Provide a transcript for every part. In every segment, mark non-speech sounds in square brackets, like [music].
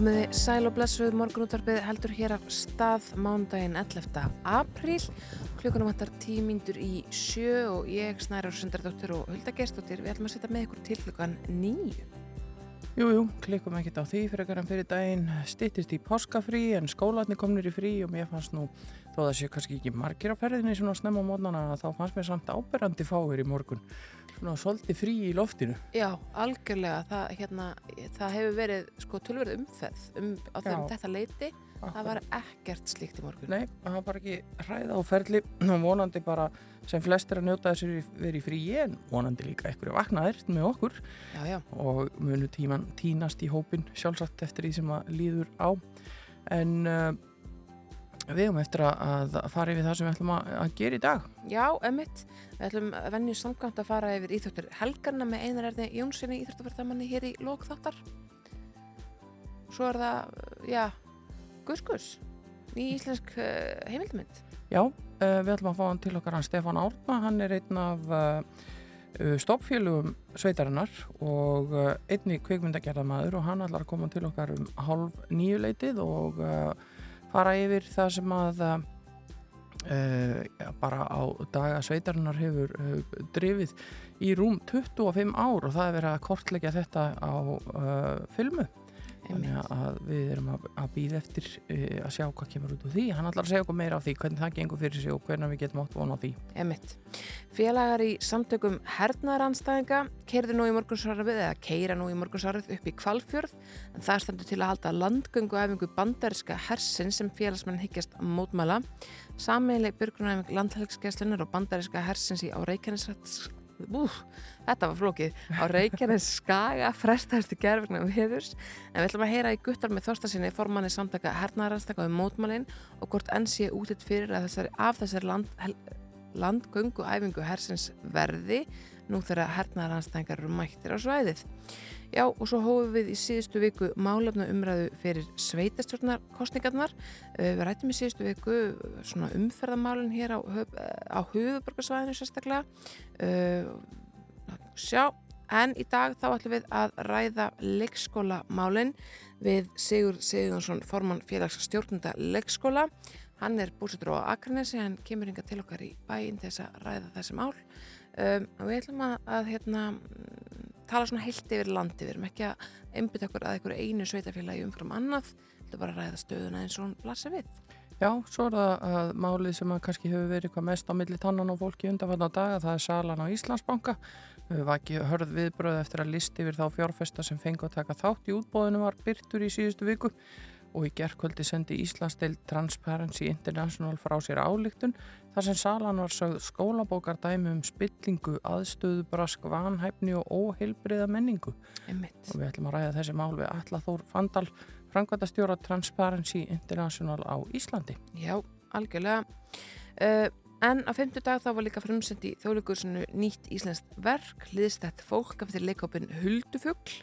Komiði sæl og blessuð. Morgunútvarpið heldur hér af stað mándaginn 11. apríl. Klukkunum vantar tíu mínútur í sjö og ég snæra Sundardóttir og Hulda Gerstóttir við ætlum að setja með ykkur til klukkan nýju Jú, jú, klikkum ekkert á því fyrir ekkert fyrir daginn. Stittist í páskafrí en skólanir komnir í frí og mér fannst nú þó það sé kannski ekki margir á ferðinni svona snemma mótnana þá fannst mér samt áberandi fáir í morgun svona svolítið frí í loftinu. Já, algjörlega, það, hérna, það hefur verið sko tölverð umferð um, á þeim þetta leiti. Það var ekkert slíkt í morgun. Nei, það var bara ekki hræða á ferli. Og vonandi bara sem flestir að njóta þessir verið frí en vonandi líka einhverju vaknaðir með okkur. Já, já, og munu tíman tínast í hópin sjálfsagt eftir því sem að líður á. En uh, við höfum eftir að að fara yfir það sem við ætlum að, að gera í dag. Já, emitt Við ætlum venju samkvæmt að fara yfir íþjóttur helgarna með einar erði Jónssoni íþjóttuverðamanni hér í lók þáttar. Svo er það, já, Gus Gus ný íslensk uh, heimildmynd Já, uh, við ætlum að fá hann til okkar hann Stefán Árna, hann er einn af uh, stoppfélugum sveitarinnar og einni kvikmyndagerðamaður og hann ætlar að koma til okkar um hálf nýjuleitið og fara yfir það sem að uh, uh, já, bara á daga sveitarinnar hefur uh, drifið í rúm 25 ár og það er verið að kortleggja þetta á uh, filmu Þannig að við erum að, að býða eftir uh, að sjá hvað kemur út úr því. Hann ætlar að segja okkur meira af því hvernig það gengur fyrir sig og hvernig við getum átt vona á því. Emitt. Félagar í samtökum hernaðaranstæðinga keirðu nú í morgunsarfið eða keira nú í morgunsarfið upp í Kvalfjörð en það stendur til að halda landgöngu æfingu bandariska hersin sem félagsmenn hyggjast mótmæla. Sameileg byrgunæfing landhelgsgæslunar og bandariska hersins í á Reykjanesrætts Úf, þetta var flókið á Reykjanes skaga frestaðist í gerðvigna viðurs en við ætlum að heyra í guttar með þorstasinni formanni samtaka hernaðarannstaka um mótmálin og hvort enn sé útitt fyrir þessari, af þessari land, landgöngu æfingu hersins verði nú þegar hernaðarannstæðingar eru mættir á svæðið. Já og svo hófum við í síðustu viku málefna umræðu fyrir sveitastjórnarkostningarnar. Uh, Við rættum í síðustu viku svona umferðamálinn hér á, höf- á höfuborgarsvæðinu sérstaklega. Sjá, en í dag þá ætlum við að ræða leikskólamálinn við Sigur Sigurðansson, formann félags stjórnunda leikskóla. Hann er búsettur á Akranesi, hann kemur hinga til okkar í bæinn þess að ræða þessi mál. Um, við ætlum að, að hérna, tala svona heilt yfir landi, við erum ekki að einbytta okkur að einhverju einu sveitafélagi umfram annað, við ætlum bara að ræða stöðuna eins og hún blasir við. Já, svo er það að málið sem að kannski hefur verið hvað mest á milli tannan og fólki undanfann á daga, það er salan á Íslandsbanka. Við var ekki hörð viðbröð eftir að listi yfir þá fjárfesta sem fengi að taka þátt í útbóðinu var byrtur í síðustu viku og í gerðkvöldi sendi Íslandsdeil Transparency International frá sér álíktun þar sem salan var sögð skólabókar dæmi um spillingu, aðstöðu, brask, vanhæfni og óheilbriða menningu. Einmitt. Og við ætlum að ræða þessi mál við Alla Þór Fandal, framkvæmdastjóra Transparency International á Íslandi. Já, algjörlega. Uh, en á femtu dag þá var líka frumsend í þjóðleikursinu nýtt íslenskt verk, liðstætt fólk eftir leikópin Huldufugl.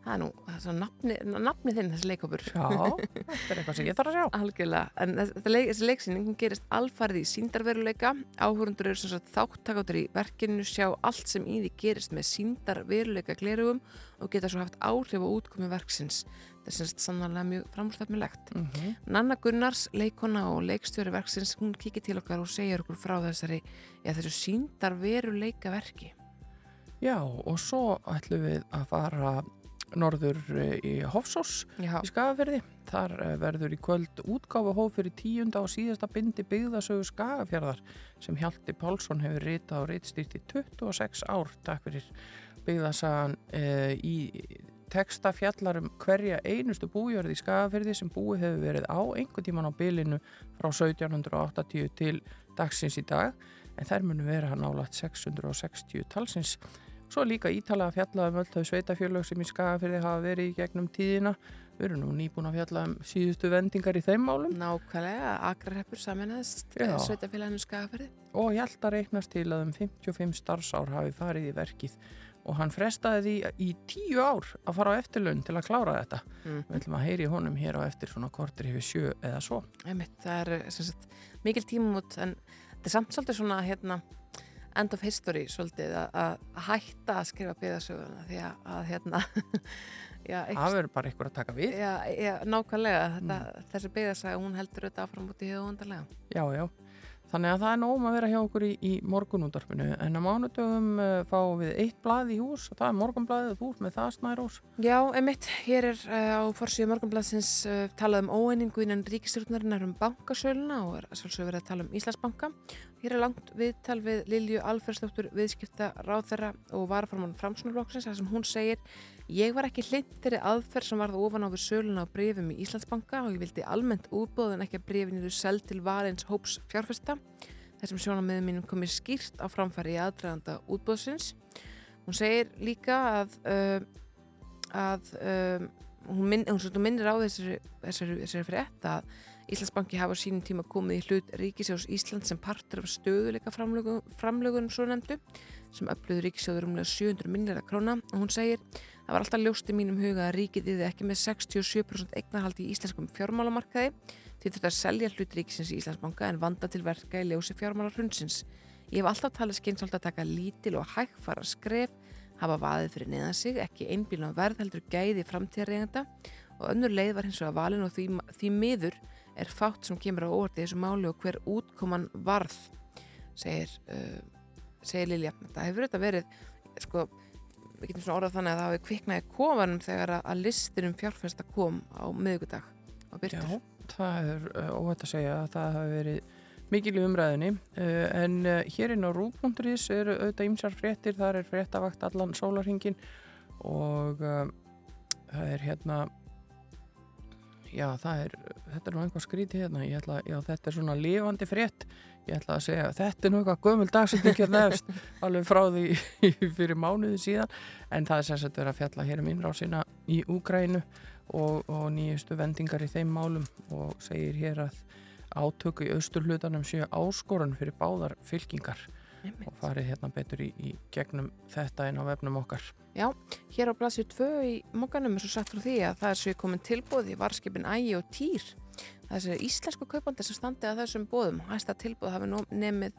Það er nú, það er svo nafni, nafni þinn þessi leikópur. Já, þetta er eitthvað sem ég þarf að sjá. Algjörlega, en leik, þessi leiksýning gerist alfarið í síndarveruleika áhörundur eru sem sagt þáttakáttur í verkinu sjá allt sem í því gerist með síndarveruleika glerugum og geta svo haft áhrif á útkomi verksins þetta er semst sannarlega mjög framstæfnilegt Mm -hmm. Nanna Gunnars, leikona og leikstjóri verksins, hún kikið til okkar og segir okkur frá þessari, já þessu síndarveruleika verki Já, og svo ætlum við að fara norður eh, í Hofsós Já, í Skagafjörði. Þar eh, verður í kvöld útgáfa hóf fyrir tíunda og síðasta bindi byggðasögu Skagafjörðar sem Hjalti Pálsson hefur ritað og ritstýrt í 26 ár. Takk fyrir byggðasagan e, í texta fjallar um hverja einustu bújörði í Skagafjörði sem búið hefur verið á einhver tíman á bylinu frá 1780 til dagsins í dag en þær munu vera nálat 660 talsins Svo líka ítalega fjallað um öll þau sveitafjölög sem í skagafyrði hafa verið í gegnum tíðina. Við erum nú nýbúin að fjalla um síðustu vendingar í þeim málum Nákvæmlega, Akrarreppur saminæðist Já. sveitafélaginu skagaferði. og ég held að reiknast til að um 55 starfsár hafi farið í verkið og hann frestaði því í tíu ár að fara á eftirlaun til að klára þetta. Mm. Við ætlum að heyri honum hér á eftir svona kortir yfir sjö eða svo. Einmitt, það er sem sagt, mikil tímumút en þetta er samt svolítið svona hérna, end of history svolítið að, hætta að skrifa byggðasöguna því að, að hérna [laughs] Það verður bara ykkur að taka við. já, já, nákvæmlega þetta, þessi byggðasaga, hún heldur auðvitað áfram út í höfundarlega. Já, já. Þannig að það er nógum að vera hjá okkur í, í morgunúndarpinu en á mánudögum uh, fáum við eitt blað í hús og það er morgunblaðið þú með það snærós. Já, einmitt, hér er uh, á forsíðu morgunbladsins uh, talað um óeiningu innan ríkistjórnarinnar um bankasöluna og er svolítið verið að tala um Íslandsbanka. Hér er langt viðtal við Lilju Alfersdóttur viðskipta ráðherra og varaformann framsunarflokksins þar sem hún segir Ég var ekki hlindir í aðferð sem varð ofan á við söluna á brefum í Íslandsbanka og ég vildi almennt útbóðan ekki að brefin eru seld til varins hóps fjárfesta. Þessum sjónamiðum mínum komið skýrt á framfæri í aðdraganda útbóðsins. Hún segir líka að, uh, að um, hún, minn, hún minnir á þessari, þessari, þessari frétt að Íslandsbanki hafa sínum tíma komið í hlut Ríkisjós Ísland sem partur af stöðuleika framlögunum svo nefndu sem öfluður Ríkisjóður umlega 700 minnir króna. Og hún segir það var alltaf ljóst í mínum huga að ríkið yfir ekki með 67% eignarhaldi í íslenskum fjármálamarkaði. Því þetta að selja hlut Ríkisins í Íslandsbanka en vanda til verka í ljósi fjármálarhundsins. Ég hef alltaf talað skynsólt að taka lítil og hægfara skref hafa vaðið fyrir neðan sig, ekki einbílun á verð heldur gæði framtíðarregenda og önnur leið var hins vegar valin og því, því miður er fátt sem kemur á í þessu máli og hver útkoman varð, segir, uh, segir Lilja. Það hefur þetta verið, sko, við getum svona orðað þannig að það hafi kviknaði kofanum þegar að, listinum fjárfesta kom á miðugudag og byrtur. Já, það er uh, óhætt að segja að það hafi verið mikil í umræðinni uh, en uh, hér inn á rúbúnduris eru auðvitað ymsar fréttir, þar er fréttavakt allan sólarhingin og uh, það er hérna já það er þetta er nú einhvað skrítið hérna. Ég ætla, já þetta er svona lifandi frétt. Ég ætla að segja þetta er nú eitthvað gömul dagsetting hérna [laughs] efst alveg frá því [laughs] fyrir mánuði síðan. En það er sérstaklega verið að fjalla hér um innrásina í Úgrænu og, og nýjustu vendingar í þeim málum og segir hér að átöku í austurhlutanum séu áskorun fyrir báðar fylkingar og farið hérna betur í, í gegnum þetta inn á vefnum okkar. Já, hér á blasið 2 í mókanum er svo sagt frá því að það er svo komin tilbúð í varskipin Ægi og Týr. Þessi íslensku kaupandi sem standi að þessum bóðum. Hæsta tilbúð hafi nú nefnið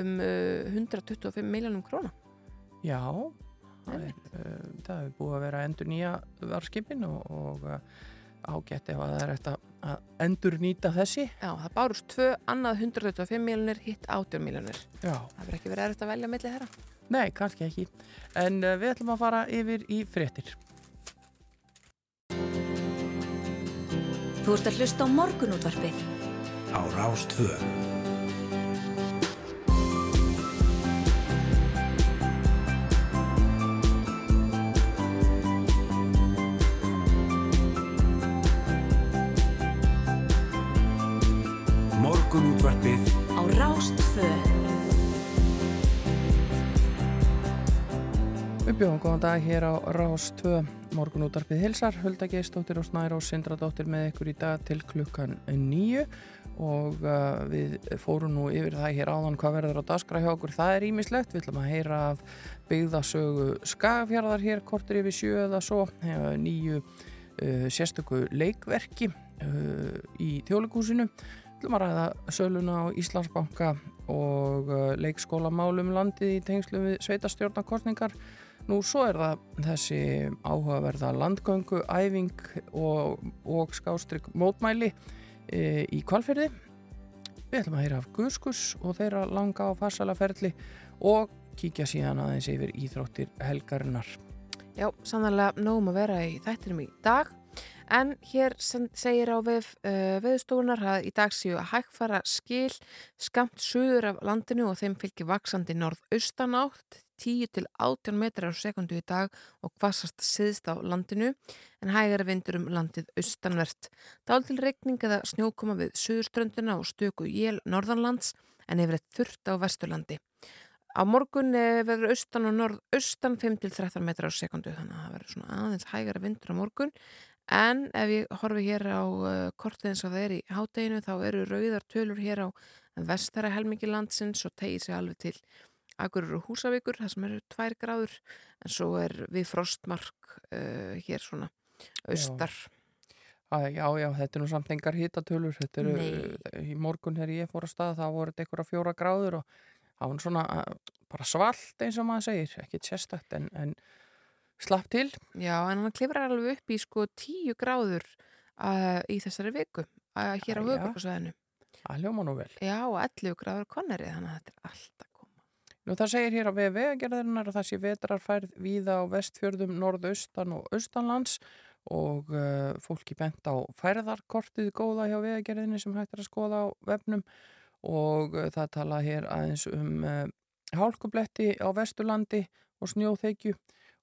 um uh, 125 miljónum króna. Já, það er, uh, það er búið að vera endur nýja varskipin og, og uh, ágætt ef að það er eftir að endur nýta þessi. Já, það bárust tvö, annað 125 miljónir, hitt 18 miljónir. Já. Það verður ekki verið erfitt að velja millir þeirra. Nei, kannski ekki. En uh, við ætlum að fara yfir í fréttir. Þú ert að hlusta á morgunútvarpið. á Rástvö. Bjóðum góðan dag hér á Rás 2 morgunútarpið hilsar, Hulda Geistóttir og Snærós Sindradóttir með ykkur í dag til klukkan nýju og uh, við fórum nú yfir það hér áðan hvað verður á daskra hjá okkur. Það er ímislegt, við ætlum að heyra af byggðasögu skagafjörðar hér kortur yfir sjö eða svo. Nýju uh, sérstöku leikverki uh, í þjólikúsinu við ætlum að ræða söluna á Íslandsbanka og uh, leikskólamálum landið í tengslu við sveitastjórnarkostningar Nú svo er það þessi áhugaverða landgöngu, æfing og, og skástrygg mótmæli e, í kvalferði. Við ætlum að heyra af Guðskus og þeirra langa á farsalaferli og kíkja síðan aðeins yfir íþróttir helgarinnar. Já, sannlega nógum að vera í þættinum í dag. En hér segir á vef, uh, veðustofunar að í dag séu að hægfara skil skamt suður af landinu og þeim fylgir vaksandi norð-austan átt 10 til 18 metrar á sekundu í dag og hvassast siðst á landinu en hægara vindur um landið austanvert. Dál til regning eða snjókoma við suðurströnduna og stöku jél norðanlands en yfir eitt þurft á vesturlandi. Á morgun eh, verður austan og norð-austan 5-13 metrar á sekundu þannig að það verður svona aðeins hægara vindur á morgun en ef ég horfi hér á uh, kortið eins og það er í hádeginu þá eru rauðar tölur hér á vestara helmingi landsins og tegir sig alveg til Akurur og Húsavíkur það sem eru tvær gráður en svo er við frostmark uh, hér svona austar Að, já, já, þetta er nú samt engar hitatölur, þetta eru, Nei. í morgun þegar ég fór að stað, þá voru þetta einhverja fjóra gráður og það var svona uh, bara svalt eins og maður segir, ekki sérstakt en, en slapp til. Já, en hann klifrar alveg upp í sko 10 gráður uh, í þessari viku uh, hér á Jæja. höfuborgarsvæðinu. Það hljóma nú vel. Já, og 11 gráður koneri, þannig að þetta er allt að koma. Nú það segir hér á vegagerðarinnar að það sé vetrarfærð víða á vestfjörðum, norðaustan og austanlands og uh, fólki bent á færðarkortið góða hjá vegagerðinni sem hægt er að skoða á vefnum og uh, það tala hér aðeins um uh, hálkubletti á vesturlandi og snjóþekju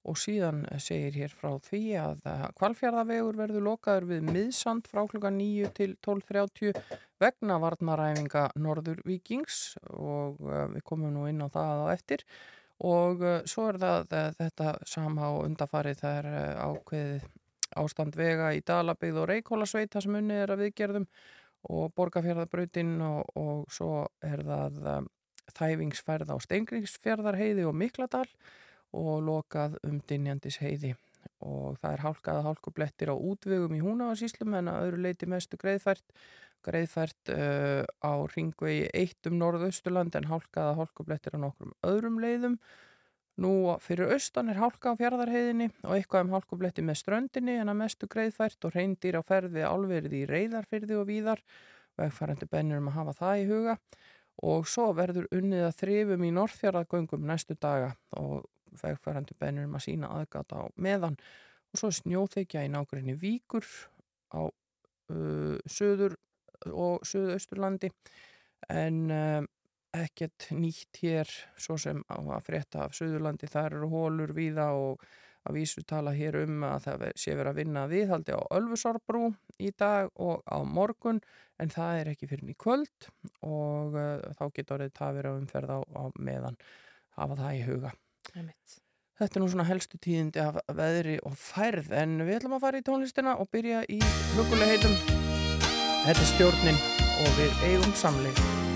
og síðan segir hér frá því að kvalfjörðavegur verður lokaður við miðsand frá klukka 9 til 12.30 vegna varnaræfinga Norður Víkings og uh, við komum nú inn á það á eftir. Og svo er það þetta sama og undafarið það er uh, ákveðið ástand vega í Dalabygð og Reykjólasveit það sem unni er að viðgerðum og Borgafjörðabrautin og, og svo er það þæfingsferð á Steingringsfjörðarheiði og Mikladal og lokað um Dinjandis heiði og það er hálkaða hálkublettir á útvegum í Húnavarsíslum en að öðru leiti mestu greiðfært greiðfært uh, á ringvegi 1 um norðausturland en hálkaða hálkublettir á nokkrum öðrum leiðum. Nú fyrir austan er hálka á fjardarheiðinni og eitthvað um hálkubletti með ströndinni en að mestu greiðfært og reyndir á ferði álverði í reyðarfyrði og víðar. Vegfærandi bennir um að hafa það í huga. Og svo verður unnið að þrifum í norðfjörðagöngum næstu daga og vegfærandi bennir um að sína aðgata á meðan og svo snjóþekja í nákvæmni víkur á uh, söður og söðausturlandi en um, ekkert nýtt hér svo sem á að frétta af Suðurlandi þar eru hólur víða og að vísu tala hér um að það sé verið að vinna viðhaldi á Ölfusárbrú í dag og á morgun en það er ekki fyrir í kvöld og uh, þá getur orðið tafir að umferða á, á meðan hafa það í huga. Einmitt. Þetta er nú svona helstu tíðindi af veðri og færð en við ætlum að fara í tónlistina og byrja í huguleg heitum. Þetta er stjórnin og við eigum samleik.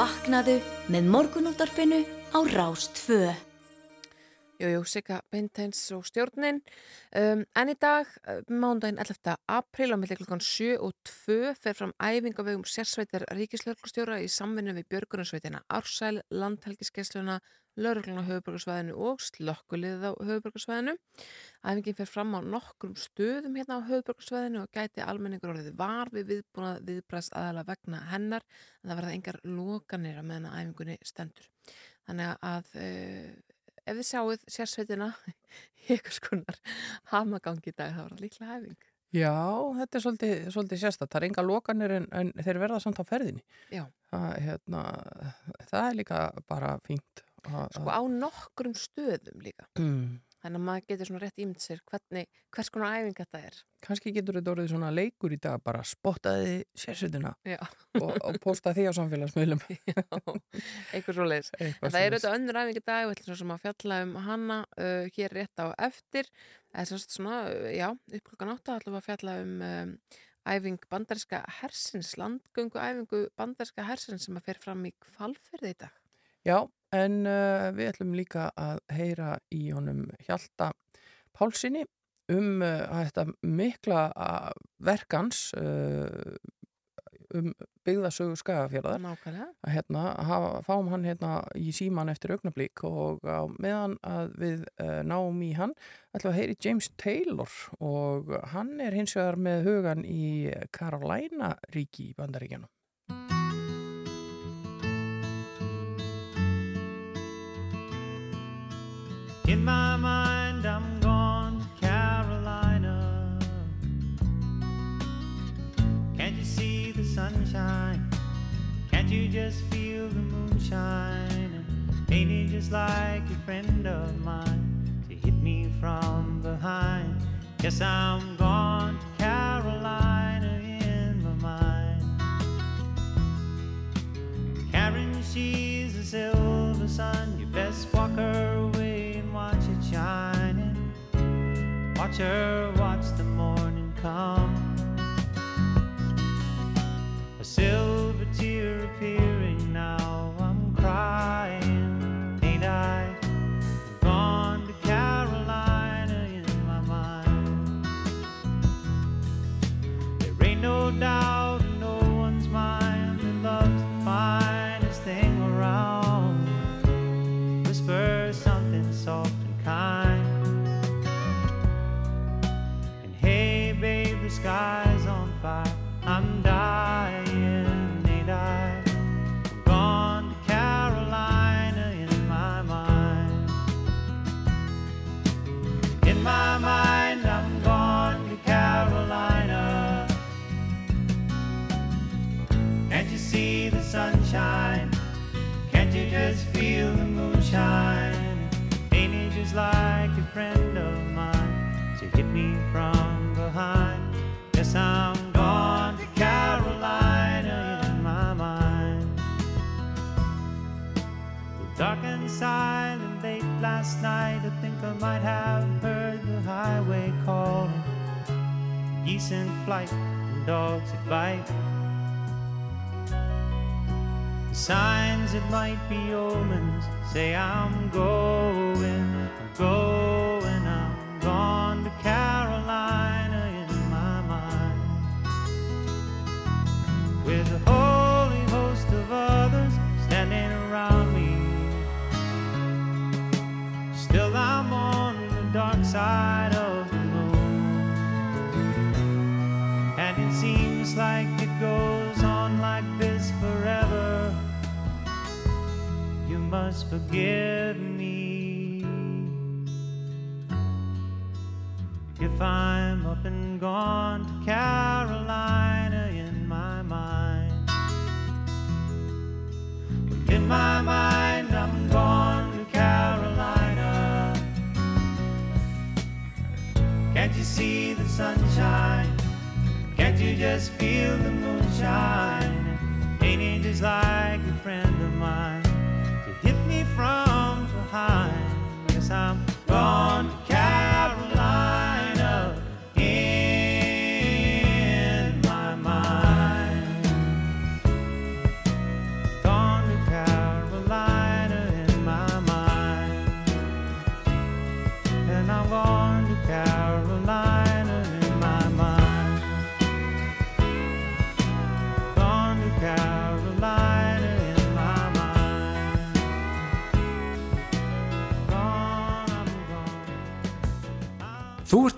Vaknaðu með morgunúldarpinu á Rástfö. Jú, jú, Sigga Beinteins og stjórnin. Um, en í dag, uh, mándaginn 11. apríl á milli klukkan 7 og 2 fer fram æfing á vegum sérsveitar ríkislörglustjóra í samvinnu við Björgunarsveitina Ársæl, Landhelgiskessluna, Lörgluna höfuborgarsvæðinu og slokkuliðið á höfuborgarsvæðinu. Æfingin fer fram á nokkrum stöðum hérna á höfuborgarsvæðinu og gæti almenningur orðið var við viðbúnað viðbræst aðala vegna hennar en það verða engar lokanir að meðan að æfingunni stendur. Þannig að uh, ef þið sjáuð sérsveitina [laughs] í eitthvað skonar hamagangi í dag þá var það líklega hæfing. Já, þetta er svolítið, svolítið sérstætt. Það er enga lokanir en, en þeir verða samt á ferðinni. Já. Það, hérna, það er líka bara fínt. Sko á nokkrum stöðum líka. Mm. Þannig að maður getur svona rétt ímynd sér hvernig, hvers konar æfing þetta er. Kannski getur þetta orðið svona leikur í dag, bara spottaði sérsveitina Já, og, og posta því á samfélagsmiðlum. [laughs] já, eitthvað svo leiðis. [laughs] Það er auðvitað önnur æfing í dag, við ætlum svo sem að fjalla um hana uh, hér rétt á eftir. Það er svona, uh, já, upp klukkan átta ætlum við að fjalla um um, æfing bandaríska hersins, landgöngu æfingu bandaríska hersins sem að fer fram í kvalfyrði í dag. Já, en uh, við ætlum líka að heyra í honum Hjalta Pálsini um uh, þetta mikla uh, verkans uh, um byggðasögu skagafjörðar Nákvæmlega. að hérna, hafa, fáum hann hérna í síman eftir augnablík og á meðan að við náum í hann ætlum að heyri James Taylor og hann er hins vegar með hugan í Carolina ríki í Bandaríkjanum. In my mind, I'm gone to Carolina. Can't you see the sunshine? Can't you just feel the moonshine? Ain't it just like a friend of mine to hit me from behind? Yes, I'm gone to Carolina in my mind. Karen, she's a silver sun. You best walk her Watch her watch the morning come. A silver That might be omens. Say I'm going,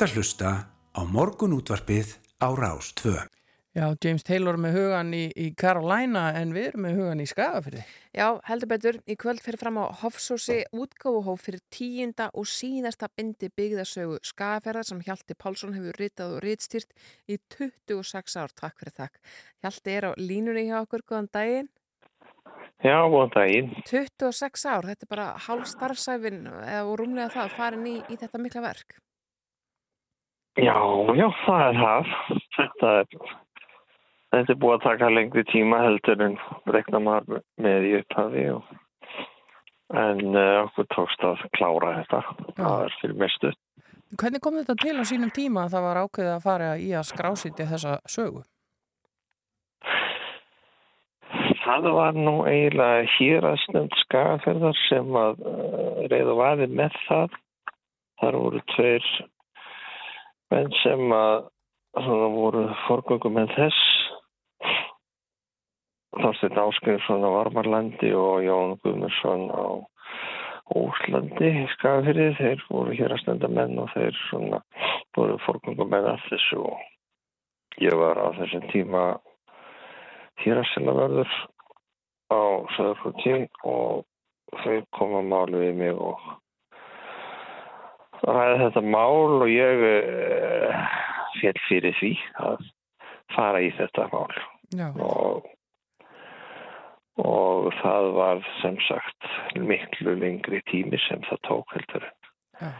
ert að hlusta á morgunútvarpið á Rás 2. Já, James Taylor með hugan í, í Carolina en við erum með hugan í Skagafyrði. Já, heldur betur, í kvöld fyrir fram á Hofsósi útgáfuhóf fyrir tíunda og síðasta bindi byggðasögu Skagaferðar sem Hjalti Pálsson hefur ritað og ritstýrt í 26 ár. Takk fyrir takk. Hjalti er á línunni hjá okkur, góðan daginn. Já, góðan daginn. 26 ár, þetta er bara hálf starfsæfin eða og rúmlega það farin í, í þetta mikla verk. Já, já, það er það. Þetta er, þetta er búið að taka lengri tíma heldur en rekna maður með í upphafi og en uh, okkur tókst að klára þetta. Það er fyrir mestu. Hvernig kom þetta til á sínum tíma að það var ákveðið að fara í að skrásiti þessa sögu? Það var nú eiginlega héraðsnönd skagaferðar sem að uh, reyðu vaði með það. Þar voru tveir menn sem að svona, voru forgöngum með þess. Þorsteinn Áskriðsson á Varmarlandi og Jón Guðmursson á Úslandi í Skagafyrði. Þeir voru héraðsnönda menn og þeir svona, voru forgöngum með að þessu og ég var á þessum tíma héraðselaverður á Söðurflóti og þau koma máli við mig og ræði þetta mál og ég uh, fjell fyrir því að fara í þetta mál og, og það var sem sagt miklu lengri tími sem það tók heldur Já.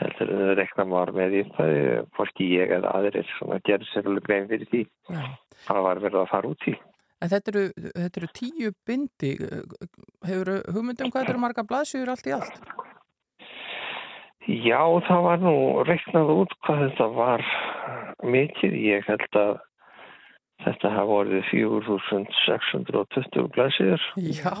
heldur en rekna maður með því það hvorki ég eða aðrir sem að gera sér alveg grein fyrir því já. það var verið að fara út í En þetta eru, þetta eru tíu bindi. Hefur hugmyndum hvað þetta eru marga blaðsjúður allt í allt? Já, það var nú reiknað út hvað þetta var mikið. Ég held að þetta hafa vorið 4620 blæsir Já.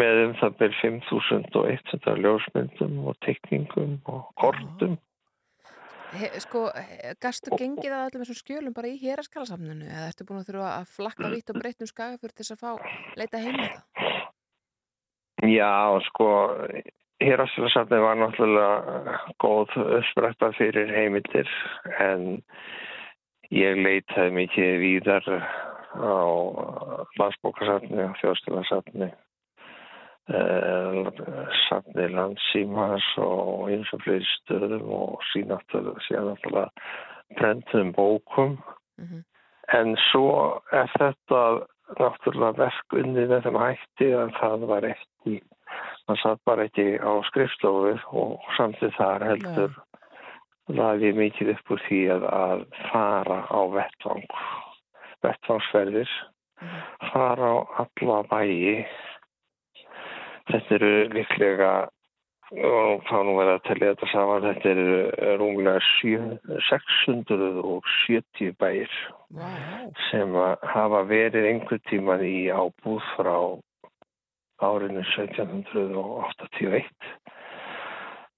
með um það ber 5100 ljósmyndum og tekningum og kortum. He, sko, gastu gengið að öllum þessum skjölum bara í héraskalasamninu eða ertu búin að þurfa að flakka vitt og breytt um skagafjörð til þess að fá leita heim með það? Já, sko, Híraslasafni var náttúrulega góð upprætta fyrir heimildir en ég leitaði mikið víðar á landsbókarsafni og þjóðstilasafni safni landsímas og eins og fleiri stöðum og síðan náttúrulega brentum bókum Mhm. en svo er þetta náttúrulega verk unni með þeim hætti að það var ekki maður satt bara ekki á skrifstofið og samtið þar heldur laði mikið upp úr því að, að fara á vettvang vettvangsferðir fara á alla bæi. Þetta eru líklega og þá nú verða að tellja þetta saman þetta eru sjö- 670 bæir Vá, sem hafa verið einhver tíman í ábúð frá árinu 1781.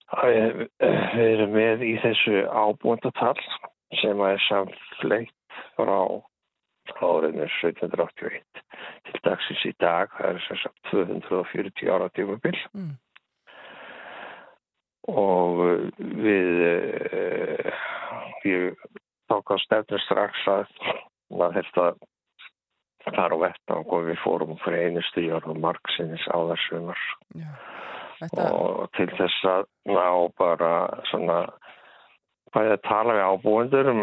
Það er- Við erum með í þessu ábúendatal sem er samfleitt frá árinu 1781 til dagsins í dag. Það er sem sagt 240 ára tímabil Mm. og við uh, ég tók á stefnu strax að maður þurfti fara á vettvang og við fórum fyrir einustu jörgum margsinnis á þessumar. Þetta, og til þess að ná bara svona bæði að tala við ábúendur um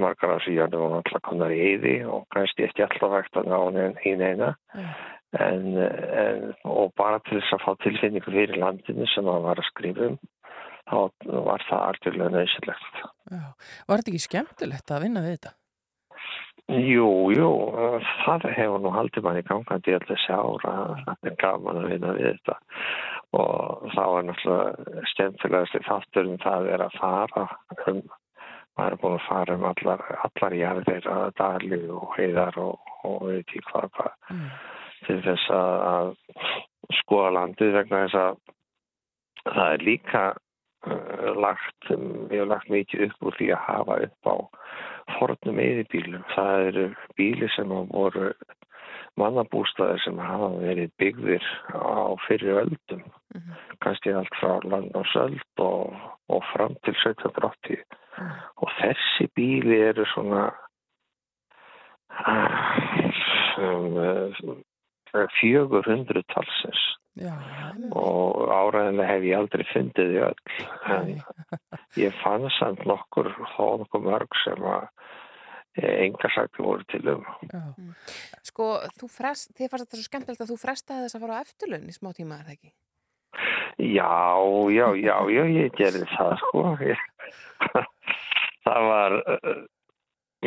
margar af síðan og náttúrulega konar í eyði og kannski ekki alltaf hægt að ná í neina Já. en, en, og bara til þess að fá tilfinningu fyrir landinu sem maður var að skrifa um þá var það algjörlega nöðsilegt. Var þetta ekki skemmtilegt að vinna við þetta? Jú, jú, það hefur nú haldið manni gangandi allir þessi ára, það er gaman að vinna við þetta og það var náttúrulega skemmtilegast í þáttur um það er að fara um, maður er búin að fara um allar, allar jarðir að dali og heiðar og, og hvað, hvað Mm. til þess að, skoða landið vegna þess að það er líka uh, lagt, við hefum lagt mikið upp úr því að hafa upp á fornum eðibílum. Það eru bíli sem voru mannabústaðir sem hafa verið byggðir á fyrir öldum. Kannski allt frá landnársöld og, og fram til 1780. Og þessi bíli eru svona um, uh, 400 talsins Já, og áræðinlega hef ég aldrei fundið því öll. En [laughs] ég fann samt nokkur þó nokkur mörg sem að enga sagti voru til um. já. Sko, þú frest, þið fannst þetta svo skemmtilegt að þú frestaði þess að fara á eftirlaun í smá tíma, er það ekki? Já, já, já, já, ég gerði það sko. Ég, [laughs] það var,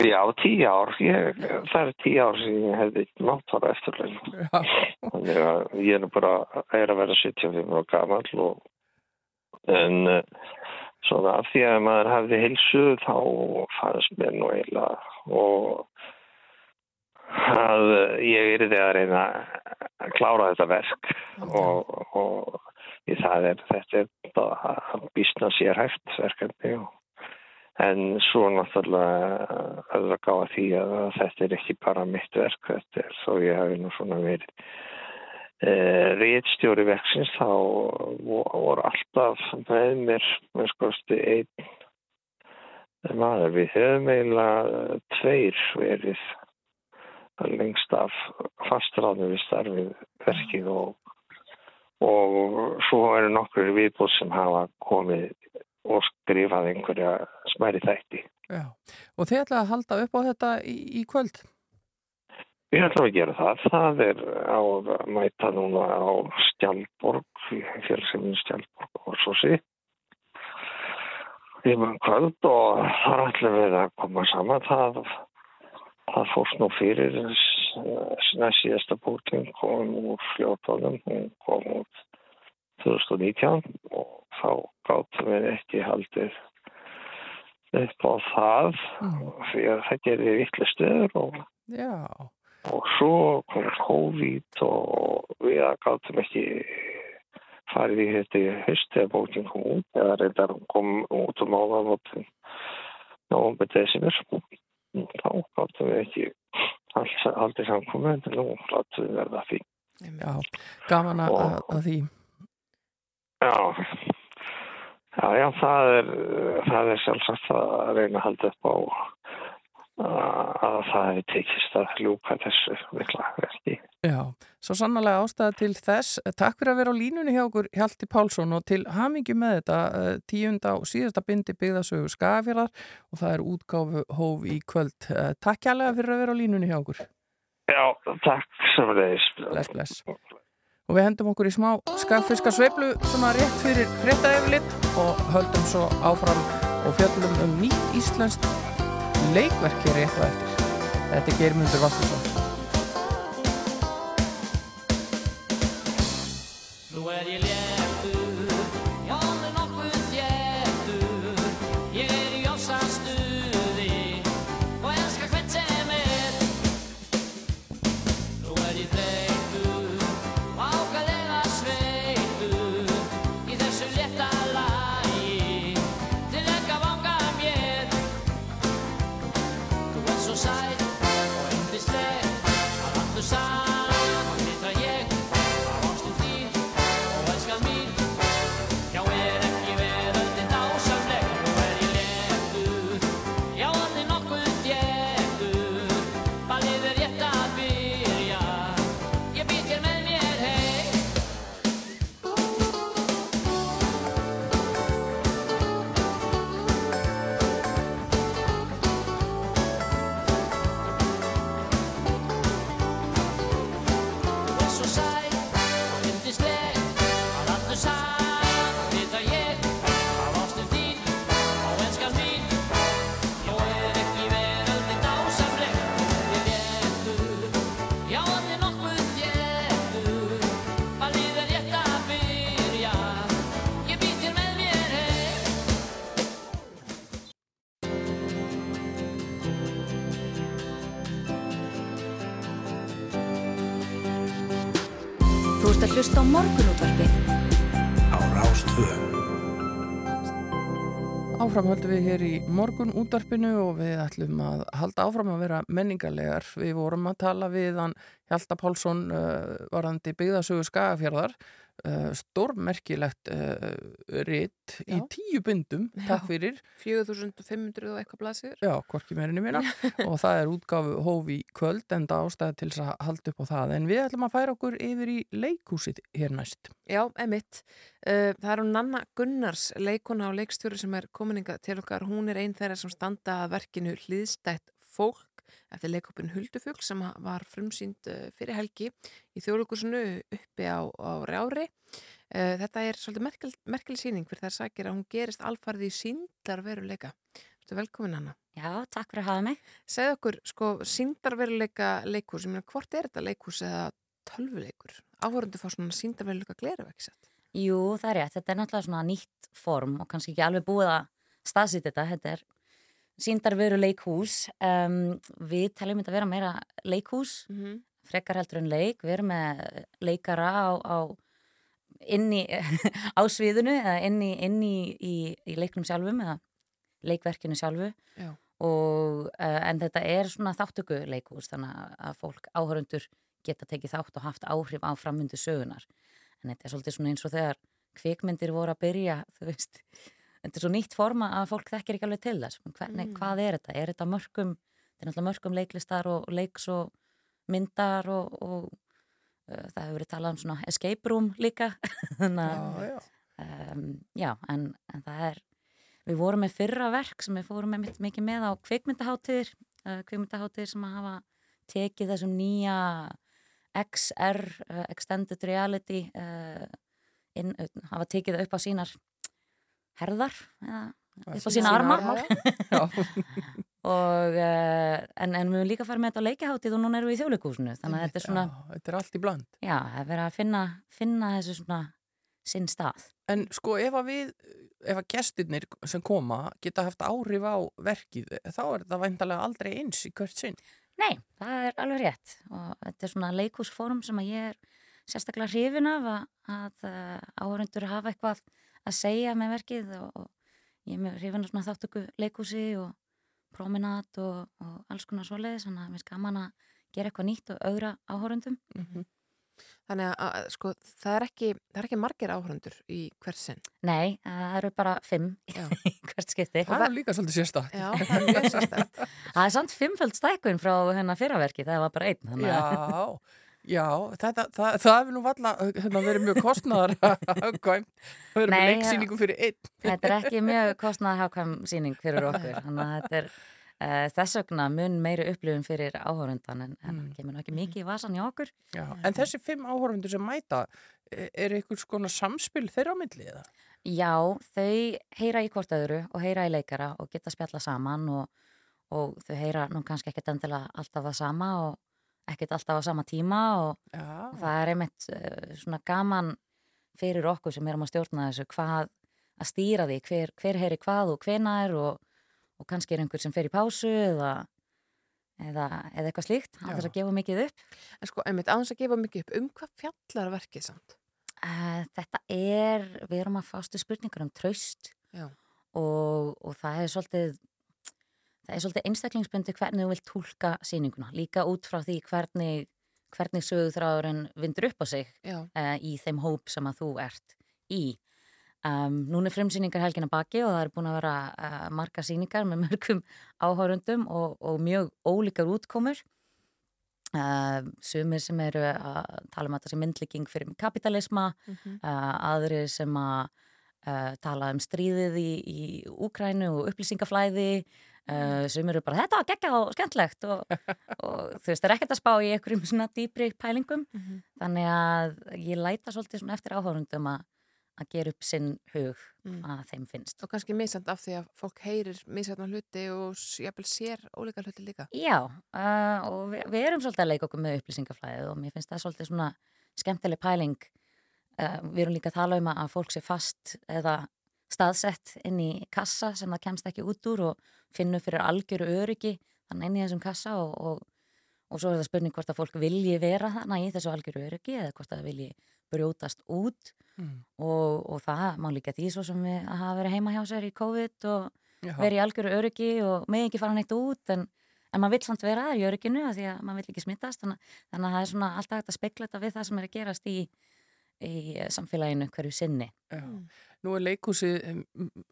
já, tíu ár. Ég, það er tíu ár sem ég hefði mátt fara eftirlega. Já, Þannig að ég er bara er að vera 75 og gamall og en svona af því að maður hafði heilsu þá fannst mér nú eiginlega og að ég er að reyna að klára þetta verk og, og það er þetta er bara býstna sérhæft verkefni og En svo náttúrulega að það gáða því að þetta er ekki bara mitt verk, þetta er þó ég hafi nú svona verið eh, reitstjóri verksins þá vo- voru alltaf með mér, með skoðstu, einn maður. Við höfum eiginlega tveir verið lengst af fastráðinu við starfið verkið og, og svo eru nokkur viðbúð sem hafa komið og skrifað einhverja smæri þætti. já. Og þið ætlaði að halda upp á þetta í, í kvöld? Við ætlum að gera það. Það er á mæta núna á Stjálborg, fjölsefnin Stjálborg og svo sí. Við erum kvöld og þar ætlum við að koma saman. Það, það fórst nú fyrir næst síðasta búting kom úr fljótonum, hún kom út 2019 og þá gáttum við ekki haldið upp á það því að það gerir vittlistöður og og svo kom COVID og við gáttum ekki farið í þetta í haust eða bókin kom út eða reyndar kom út um áðanvottin nógum desember þá gáttum við ekki aldrei samkomið en nú láttum við verða því já. Gaman að, að því. Já, já, já, það er, það er sjálfsagt að reyna að halda upp á að, að það hefur tekist að ljúka þessu mikla verki. Já, svo sannlega ástæða til þess. Takk fyrir að vera á línunni hjá okkur Hjalti Pálsson og til hamingi með þetta eh, tíunda og síðasta bindi byggðasögu skafjarar og það er útgáfu hóf í kvöld. Eh, Takk hjálpa fyrir að vera á línunni hjá okkur. Já, takk sem leiðis. Bless, bless. Og við hendum okkur í smá skaffiska sveiflu sem að rétt fyrir frétta yfirlit og höldum svo áfram og fjöllum um nýtt íslenskt leikverk hér rétt og eftir. Þetta er Geirmundur Valdursson. Áfram höldum við hér í morgun útvarpinu og við ætlum að halda áfram að vera menningarlegar. Við vorum að tala við hann Hjalta Pálsson uh, varandi byggðasögu Skagafjörðar uh, stórmerkilegt uh, ritt í Já. tíu bindum, takk fyrir 4500 og eitthvað blasir. Já, hvorki meirinni minna [laughs] og það er útgáfu hóf í kvöld en það ástæði til þess að halda upp á það en við ætlum að færa okkur yfir í leikhúsið hér næst Já, emitt. Uh, það er hún Nanna Gunnars, leikona og leikstjóri sem er komininga til okkar. Hún er einn þeirra sem standa að verkinu hlýðstætt fólk eftir leikopin Huldufugl sem var frumsýnd uh, fyrir helgi í þjóðlugursinu uppi á, á Rjári. Uh, þetta er svolítið merkel, merkel síning fyrir sakir að hún gerist alfarði í síndarveruleika. Þú velkomin Anna. Já, takk fyrir að hafa mig. Segð okkur, sko, síndarveruleika leikhús, ég meina, hvort er þetta leikhús eða tölvuleikur? Áhörundu fá svona síndarveruleika gleru, ekki satt? Jú, það er rétt. Þetta er náttúrulega svona nýtt form og kannski ekki alveg búið að staðsýta þetta. Þetta er síndarveru leikhús. Um, við teljum þetta að vera meira leikhús, Mm -hmm. frekar heldur en leik. Við erum með leikara á, á inni [laughs] á sviðinu eða inni, inni í, í leiknum sjálfum eða leikverkinu sjálfu. Já. Og, uh, en þetta er svona þáttöku leikhús þannig að- fólk áhörundur geta tekið þátt og haft áhrif á framvindu sögunar. En þetta er svolítið svona eins og þegar kvikmyndir voru að byrja, þú veist, þetta er svo nýtt forma að fólk þekkir ekki alveg til þess. Hvernig, Mm. Hvað er þetta? Er þetta mörgum, þetta er náttúrulega mörgum leiklistar og leiks og myndar og, og uh, það hefur verið talað um svona escape room líka. [laughs] Þannig að, um, já, en, en það er, við vorum með fyrra verk sem við fórum með mikið með á kvikmyndaháttir, uh, kvikmyndaháttir sem að hafa tekið þessum nýja XR, uh, Extended Reality, inn, hafa tekið það upp á sínar herðar, eða upp á sína arma. Já, [laughs] Og, uh, en, en við höfum líka farið með þetta á leikihátið og núna erum við í þjóðleikúsinu, þannig að þetta er svona, já, þetta er allt í bland já, það er verið að finna, finna þessu svona sinn stað. En sko ef að við, ef að gestirnir sem koma geta haft áhrif á verkið, þá er þetta væntalega aldrei eins í hvert sinn. Nei, það er alveg rétt og þetta er svona leikúsform sem að ég er sérstaklega hrifin af að, að uh, áhörundur hafa eitthvað að segja með verkið og, og ég er mjög hrifin svona þáttöku leikúsi og promenat og, og alls konar svoleiðis, þannig að mér er gaman að gera eitthvað nýtt og auðra áhörundum. Þannig að, að sko, það er ekki, það er ekki margir áhörundur í hvers sinn. Nei, það eru bara fimm Já. í [laughs] hvert skipti. Það er líka svolítið sérstakt. Já, það er [laughs] er samt fimmföld stækkun frá hennar fyrraverki, það var bara einn. þannig að- Já, já, þetta, það, það hefur nú valla hérna, verið mjög kostnaðar hagkvæm. Það verið með Nei, leiksýningu fyrir einn. Þetta er ekki mjög kostnaðarhákvæm síning fyrir okkur, þannig að þetta er uh, þess vegna mun meiri upplifun fyrir áhórundan en, það kemur nú ekki mikið í vasan í okkur. Já, en þessi fimm áhorfundur sem mæta, e- er einhvers konar samspil þeirra á milli eða? Já, þau heyra í hvort öðru og heyra í leikara og geta spjalla saman og, og þau heyra nú kannski ekkert endilega alltaf það sama og ekkert alltaf á sama tíma og, og það er einmitt uh, svona gaman fyrir okkur sem erum að stjórna þessu hvað að stýra því, hver, hver heyri hvað og hvenar og, og kannski er einhver sem fer í pásu eða, eða, eða eitthvað slíkt, á þess að gefa mikið upp. En sko, einmitt, aðeins að gefa mikið upp, um hvað fjallar verkið samt? Uh, þetta er, við erum að fástu spurningur um traust og, og það er svolítið það er svolítið einstaklingsbundi hvernig þú vilt tólka sýninguna, líka út frá því hvernig, hvernig sögúþráðurinn vindur upp á sig uh, í þeim hóp sem að þú ert í. Um, núna er frumsýningar helgina baki og það er búin að vera uh, marga sýningar með mörgum áhórundum og, og mjög ólíkar útkomur. Uh, sumir sem eru að tala um að þetta sem myndlíking fyrir kapitalisma, Mhm. uh, aðri sem að tala um stríðið í, í Úkrænu og upplýsingaflæði, uh, sumir eru bara þetta var geggjað og skemmtlegt og, og þú veist, það er ekkert að spá í einhverjum svona dýpri pælingum, Mhm. þannig að ég læta svolítið svona eftir áhórundum að að gera upp sinn hug Mm. að þeim finnst. Og kannski misand af því að fólk heyrir misandna hluti og jafnvel sér ólíka hluti líka. Já, uh, og við, við erum svolítið að leika okkur með upplýsingaflæðið og mér finnst það svolítið svona skemmtileg pæling. Uh, við erum líka að tala um að fólk sé fast eða staðsett inn í kassa sem það kemst ekki út úr og finnur fyrir algjöru öryggi þannig inn í þessum kassa og, og, og svo er það spurning hvort að fólk vilji vera þannig í þessu algjöru öryggi eða hvort að það vilji brjótast út. Mm. og, og það má líka því svo sem við að hafa verið heima hjá sér í COVID og verið í algjöru öryggi og með ekki fara neitt út en, en maður vill samt vera þar í örygginu því að maður vill ekki smittast. Þannig, þannig að það er svona alltaf hægt að spekla þetta við það sem er að gerast í, í samfélaginu hverju sinni. Já. Nú er m,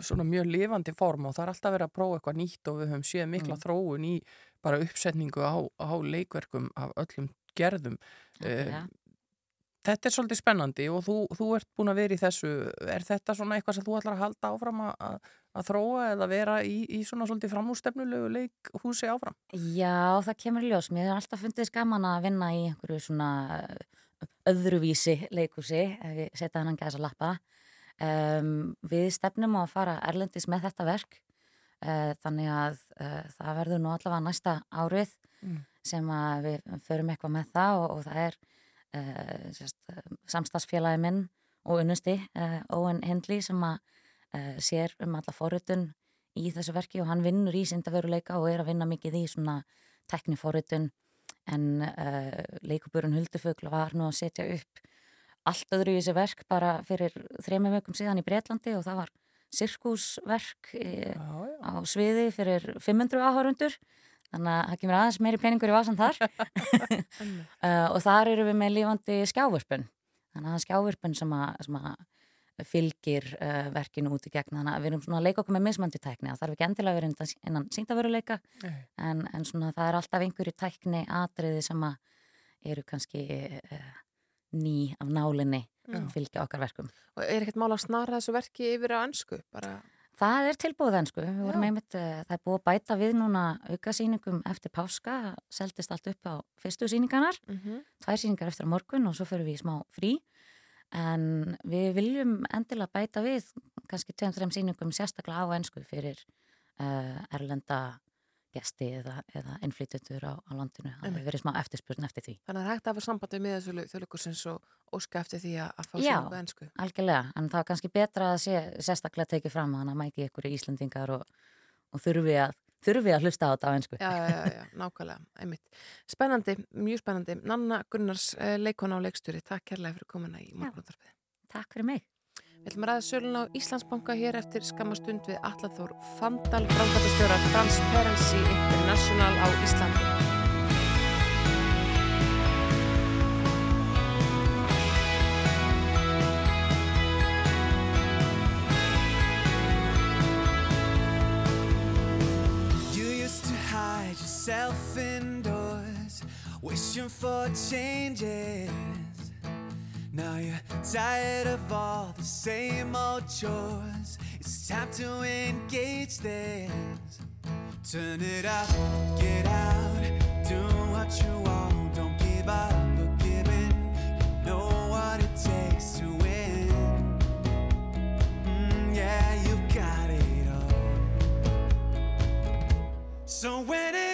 svona mjög lifandi form og það er alltaf verið að prófa eitthvað nýtt og við höfum séð mikla Mm. þróun í bara uppsetningu á, á leikverkum af öllum gerðum. Eh, ja. Þetta er svolítið spennandi og þú, þú ert búin að vera í þessu. Er þetta svona eitthvað sem þú ætlar að halda áfram að, að, að þróa eða vera í, í svona svolítið framústefnulegu leikhúsi áfram? Já, það kemur í ljós. Mér er alltaf fundið gaman að vinna í einhverju svona öðruvísi leikúsi, ef ég setja hann gæsa lappa. Um, við stefnum á að fara erlendis með þetta verk, uh, þannig að uh, það verður nú allavega næsta árið Mm. sem að við förum eitthvað með það og, og það er uh, sérst, samstagsfélagi minn og unnusti Owen Hindley sem að sér um alla forritun í þessu verki og hann vinnur í syndaveruleika og er að vinna mikið í svona tekniforritun en leikuburun Huldufugl var nú að setja upp allt öðru í þessu verk bara fyrir þremum vökum síðan í Breitlandi og það var sirkusverk já. á sviði fyrir 500 áhörundur þannig að það kemur aðeins meiri peningur í vasan þar. [laughs] Uh, [laughs] og þar eru við með lífandi skjávirpun þannig að það er skjávirpun sem að, sem að fylgir uh, verkinu út í gegn. Þannig að við erum svona að leika okkur með mismandi tækni. Það þarf ekki endilega að vera innan, síndaveruleika en, en svona það er alltaf einhverju tækni atriði sem að eru kannski uh, ný af nálinni Já. fylgja okkar verkum Og er ekkert mál að snara þessu verki yfir á ansku? Bara, Það er tilbúið Já. einmitt, uh, það er búið að bæta við núna aukasýningum eftir páska, seldist allt upp á fyrstu sýningarnar, mm tvær sýningar eftir morgun og svo fyrir við í smá frí, en við viljum endilega bæta við kannski tveim, þreim sýningum sérstaklega á ennsku fyrir uh, erlenda gesti eða, eða innflytjendur á, á landinu, það hefur verið smá eftirspurn eftir því. Þannig að það hægt að hafa samband við miðasölu þjóðleikusins og óska eftir því að, að fá Já. sér eitthvað ennsku. Algjörlega, en það er kannski betra að sé sérstaklega tekið fram að það mæti ykkur Íslendingar og, og þurfi, að, þurfi að hlusta á þetta á ennsku. Já, já, já, já, nákvæmlega, einmitt. Spennandi, mjög spennandi. Nanna Gunnars, uh, leikona og leikstjóri, takk kærlega fyrir komuna í morgunúttarpið. Takk fyrir mig. Við ætlum að ræða sölun á Íslandsbanka hér eftir skamastund við Allathór Fandal, framkvæmtastjóra Transparency International á Íslandi. Yourself indoors, wishing for changes. Now you're tired of all the same old chores. It's time to engage this. Turn it up, get out, do what you want. Don't give up or give in. Know what it takes to win. Mm, yeah, you've got it all. So when it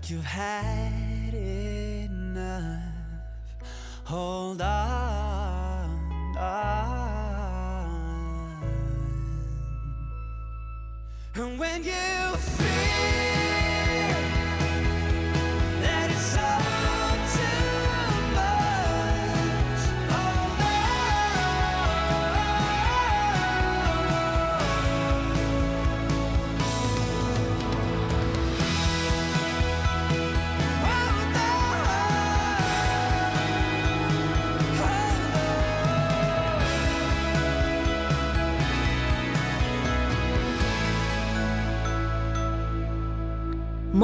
like you've had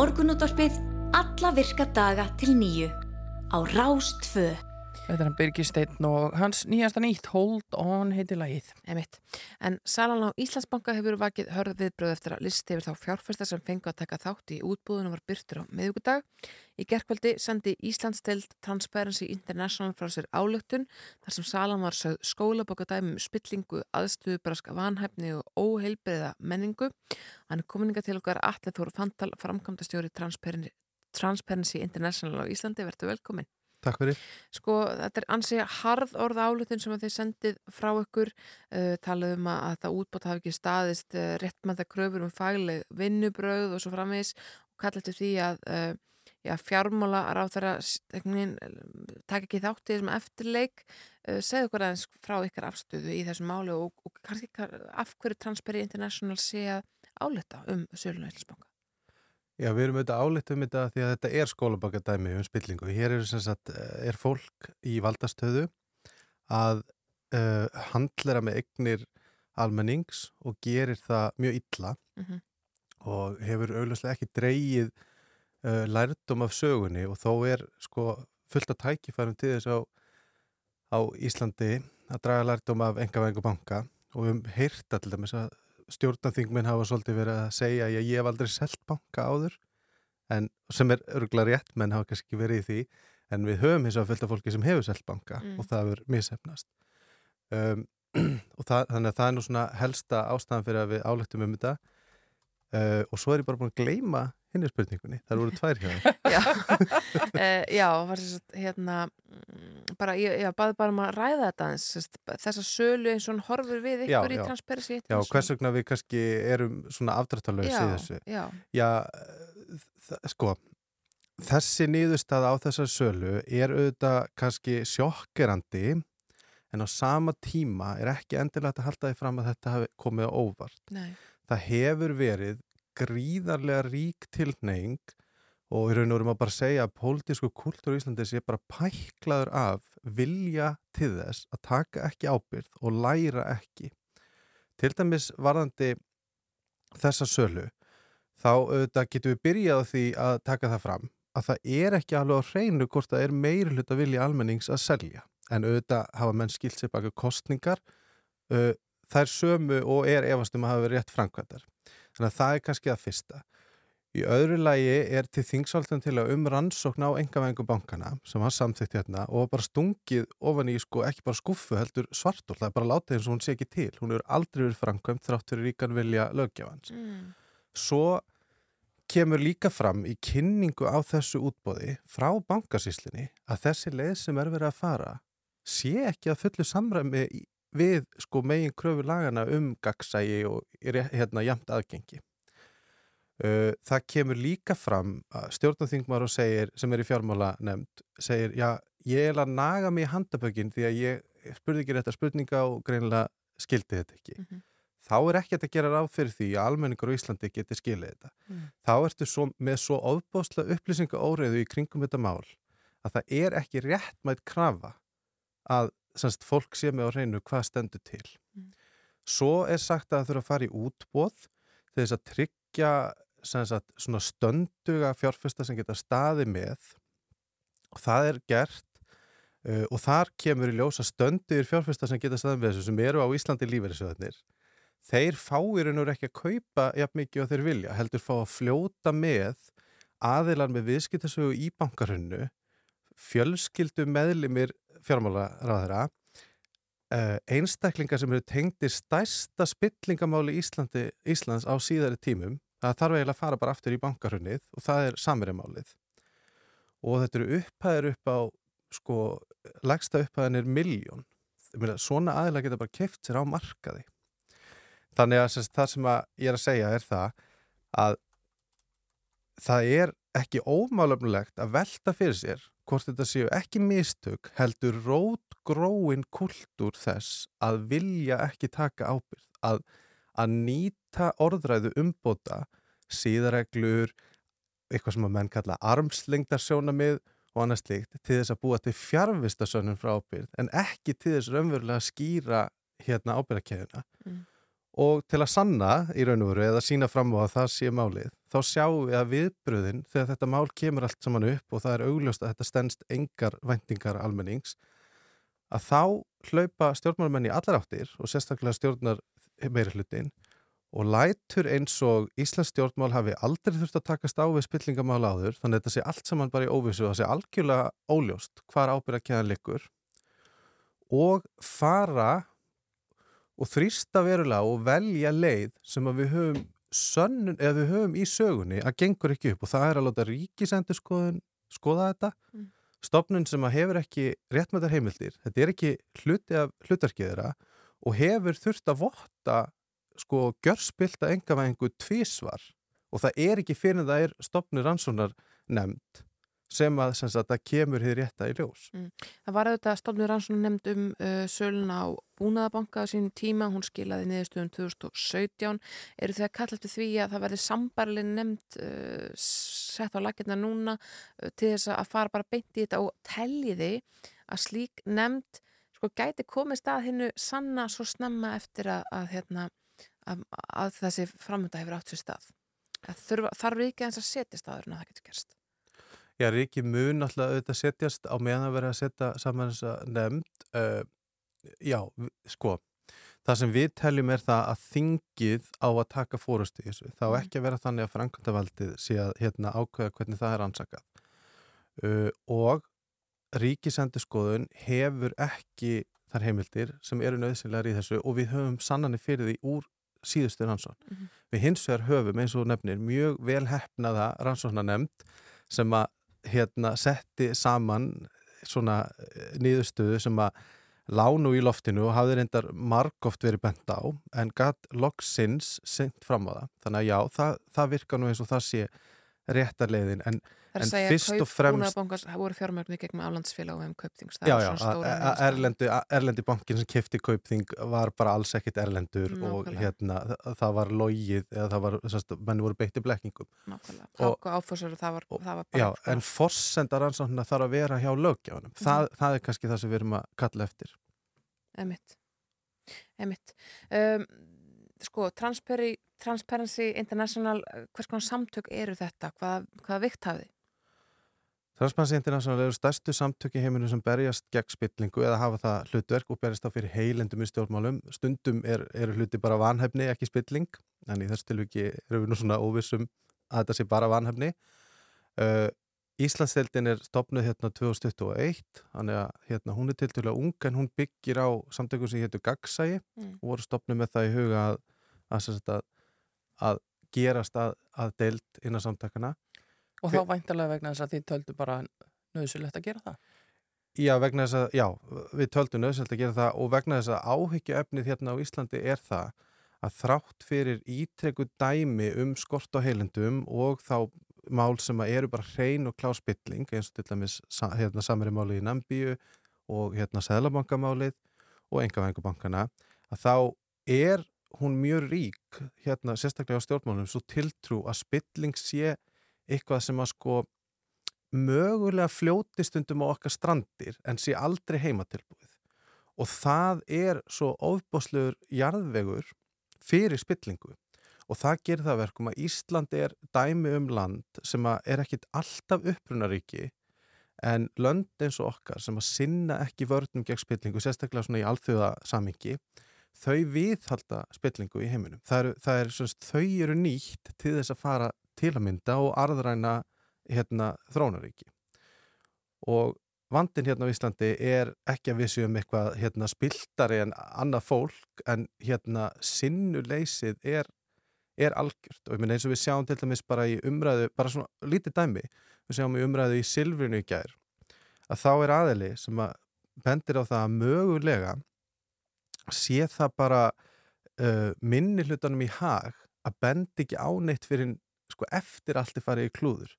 Morgunútvarpið alla virka daga til nýju á Rástfö. Þetta er hann Birgir Steinn og hans nýjasta nýtt Hold On heiti lagið. Emitt. En salan á Íslandsbanka hefur vakið hörð viðbröð eftir að listi yfir þá fjárfesta sem fengu að taka þátt í útbúðunum var byrtur á miðugudag. Í gerkvöldi sendi Íslandstild Transparency International frá sér álöktun þar sem salan var sögð skólabokadæmi um spillingu, aðstöðu, braska vanhæfni og óheilbriða menningu. Hann er kominninga til okkar allir þóru fantal framkvæmdastjóri Transparency International á Íslandi. Vertu velkomin. Takk fyrir. Sko, þetta er ansi harð orð álutin sem að þið sendið frá ykkur uh, talað um að, að það útbót hafi ekki staðist uh, rétt með það kröfur um fagleg vinnubröð og svo framvegis og kalla eftir því að uh, já, fjármála ráð þeirra taka ekki þátt í þessum eftirleik uh, segðu okkur aðeins frá ykkar afstöðu í þessum máli og, og kannski af hverju Transperi International sé að áleta um Sölunæslandsbanka Já, við erum auðvitað áleitt um þetta því að þetta er skólabakadæmi um spillingu. Hér er, sagt, er fólk í valdastöðu að uh, handlera með egnir almennings og gerir það mjög illa mm -hmm. og hefur auðvitað ekki dreyið uh, lærdom af sögunni og þó er sko fullt af tækifærum til þess á, á Íslandi að draga lærdom af engavæðingu banka og við hefum heyrt allir með þess að stjórnarþingminn hafa svolítið verið að segja að ég hef aldrei selgt banka áður en sem er örgulega rétt menn hafa kannski verið í því en við höfum hins vegar fullt af fólki sem hefur selgt banka Mm. og það hefur missefnast um, [clears throat] og það, þannig að það er nú svona helsta ástæðan fyrir að við álættum um þetta. Uh, og svo er ég bara búin að gleyma hinni spurningunni, það voru tvær hjá þér. [laughs] Já, uh, [laughs] já var þess að hérna bara, ég, ég baði bara um að ræða þetta eins þess að sölu eins og horfur við Já, ykkur í já. Transparency Já, hvers vegna við kannski erum svona afdráttalös í þessu já. Já, sko þessi niðurstaða á þessar sölu er auðvitað kannski sjokkerandi en á sama tíma er ekki endilega hægt að halda því fram að þetta hafi komið á óvart Nei. það hefur verið gríðarlega rík tilneying og í raun og veru má bara segja að pólitísku kultúr í Íslandi sé bara pæklaður af vilja til þess að taka ekki ábyrð og læra ekki. Til dæmis varðandi þessa sölu þá auðvitað getum við byrjað á því að taka það fram að það er ekki alveg á hreinu hvort það er meiri hluta vilja almennings að selja en auðvitað hafa menn skilt sér baka kostningar uh, þær sömu og er efast um að hafa verið rétt framkvæmdar. Þannig að það er kannski að fyrsta. Í öðru lagi er til þingsváltan til að um rannsókn á engavæðingu bankana sem var samþygt hérna og bara stungið ofan í sko ekki bara skuffu heldur svartól. Það er bara látið eins og hún sé ekki til. Hún hefur aldrei verið framkvæmt þrátt fyrir ríkan vilja lögjafans. Mm. Svo kemur líka fram í kynningu á þessu útbóði frá bankasíslinni að þessi leið sem er verið að fara sé ekki að fullu samræmi við sko megin kröfu lagana um gagsægi og hérna jamt aðgengi. Uh, það kemur líka fram að stjórnarþingmar og segir, sem er í fjármála nefnd, segir, já, ég er að naga mig í handabökin því að ég spurði ekki rétt að spurninga og greinilega skildi þetta ekki. Mhm. Þá er ekkert að gera ráð fyrir því að almenningur á Íslandi geti skilið þetta. Mm. Þá ertu svo, með svo ofbásla upplýsinga óreiðu í kringum þetta mál að það er ekki réttmætt krafa að semst, fólk sé með á hreinu hvað stendur til. Mm. Svo er sagt að það þurfa að fara í útbóð þess að tryggja sagt, svona stönduga fjárfesta sem geta staði með. Og það er gert uh, og þar kemur í ljós að stöndur fjárfesta sem geta staði með þessu sem eru á Íslandi lífeyrisöðnir þeir fáir ennur ekki að kaupa jafn mikið og þeir vilja, heldur fá að fljóta með aðilar með viðskiptasögu í bankarhunnu fjölskyldu meðlimir fjármálaráðara uh, einstaklingar sem eru tengdir stærsta spillingamáli Íslandi, Íslands á síðari tímum það þarf eiginlega að fara bara aftur í bankarunnið og það er samirimálið og þetta eru upphæðir upp á sko, legsta upphæðin er miljón svona aðila geta bara keft sér á markaði. Þannig að sagt, það sem að ég er að segja er það að það er ekki ómálefnulegt að velta fyrir sér hvort þetta séu ekki mistök heldur rót gróin kultúr þess að vilja ekki taka ábyrð að, að nýta orðræðu umbóta síðareglur eitthvað sem að menn kalla armslengdarsjónamið og annað slíkt til þess að búa til fjárvistasönnum frá ábyrð en ekki til þess raunverulega að skýra hérna ábyrðakeðina Mm. og til að sanna í raun og veru eða sína fram á að það sé málið þá sjáum við að viðbröðin þegar þetta mál kemur allt saman upp og það er augljóst að þetta stendst engar væntingar almennings að þá hlaupa stjórnmálmenn í allar áttir og sérstaklega stjórnar meiri hlutin og lætur eins og Íslands stjórnmál hafi aldrei þurft að takast á við spillingamál áður þannig að þetta sé allt saman bara í óvissu og það sé algjörlega óljóst hvar ábyrða kæðan liggur og fara og þrýsta verulega og velja leið sem að við höfum sönnun, eða við höfum í sögunni að gengur ekki upp og það er að láta ríkisendur skoða þetta Mm. stopnun sem að hefur ekki réttmættar heimildir, þetta er ekki hluti af hlutverkið þeirra og hefur þurft að votta sko gjörspilta engavæðingu tvísvar og það er ekki fyrir það er stopnur rannsónar nefnd sem að það kemur hér rétta í ljós. Mm. Það var auðvitað stofnur rannsókn nefnd um uh, sölun á búnaðabanka á sínum tíma, hún skilaði niðurstöðum 2017. Eru þið að kalla eftir því að það verði sambarlega nefnd uh, sett á lakirna núna uh, til þess að fara bara beint í þetta og teljiði að slík nefnd sko gæti komist að hinnu sanna svo snemma eftir að, að, hérna, að, að þessi framönda hefur átt sér stað. Að Þurfa, þarf ekki eins að setja staður en að það getur gerst. Já, Ríki mun alltaf auðvitað setjast á meðan að vera að setja saman þessa nefnd. Uh, já, sko, það sem við teljum er það að þingið á að taka fórustu í þessu. Það á ekki að vera þannig að framkvæmdavaldið sé að hérna, ákveða hvernig það er ansakað. Uh, og ríkisendurskoðun hefur ekki þar heimildir sem eru nöðsynlegar í þessu og við höfum sannanir fyrir því úr síðustu rannsókn. Mhm. Við hins vegar höfum eins og nefnir mjög vel hefnaða rannsóknarnemnd sem að hérna setti saman svona eh, niðurstöðu sem að lánu í loftinu og hafði reyndar margóft verið bent á en gatt loksins sendt fram á það. Þannig að já, það, það virkar nú eins og það sé réttar leiðin en, Það en fyrst að og fremst búnaðabankars voru fjármögnu gegn aflandsfélag og hefum kaupþings. Já, já, a- erlendi, bankin sem kefti kaupþing var bara alls ekkit erlendur og Nákvæmlega. hérna þa- það var logið eða það var, sérst, menn voru beitti blekkingum. Nákvæmlega. Og- Ták og og það var, það var bara... Já, en forsenda rannsóknina þarf að vera hjá löggjáðunum. Mhm. Það, það er kannski það sem við erum að kalla eftir. Emitt. Emitt. Um, sko, Transperi, Transparency International, eh, hvers konar samtök eru þetta? Hvað, hvaða vikt hafið? Transparency International eru stærstu samtöki heiminu sem berjast gegn spillingu eða hafa það hlutverk og berjast þá fyrir heilendum í stjórnmálum. Stundum er, eru hluti bara vanhefni, ekki spilling, en í þessu tilviki eru við nú svona óvissum að þetta sé bara vanhefni. Uh, Íslandsdeildin er stopnuð hérna 2021, þannig að hérna, hún er til ung en hún byggir á samtökum sem héttu Gagsæi Mm. og voru stopnuð með það í huga að, að, að, að gerast að, að deild innan samtakana. Og þá væntalega vegna þess að þið töldu bara nöðsulegt að gera það. Já, vegna þess að, já, við töldum nöðsöld að gera það og vegna þess að áhyggjuefnið hérna á Íslandi er það að þrátt fyrir ítrekku dæmi um skort á heilendum og þá mál sem að eru bara hrein og klá spilling eins og til dæmis hérna, samari máli í Nambíu og hérna Sæðlabankamálið og engavengubankana að þá er hún mjög rík hérna sérstaklega á stjórnmálum svo tiltrú að spilling sé eitthvað sem að sko mögulega fljóti stundum á okkar strandir en sé aldrei heimatilbúið. Og það er svo ofbáslegur jarðvegur fyrir spillingu. Og það gerir það að verkum að Ísland er dæmi um land sem að er ekkit alltaf upprunaríki en lönd eins og okkar sem að sinna ekki vörnum gegn spillingu, sérstaklega svona í alþjóða samingi, þau viðhalda spillingu í heiminum. Það eru, það er, semst, þau eru nýtt til þess að fara til að mynda og arðræna hérna, þrónaríki. Og vandin hérna á Íslandi er ekki að við séum eitthvað hérna, spiltari en annað fólk en hérna sinnuleysið er, er algjört og ég meina eins og við sjáum til dæmis bara í umræðu, bara svona lítið dæmi við sjáum í umræðu í Silfrinu í gær að þá er aðeli sem að bendir á það að mögulega sé það bara uh, minni hlutanum í hag að bendi ekki áneitt fyrir sko, eftir allt er farið í klúður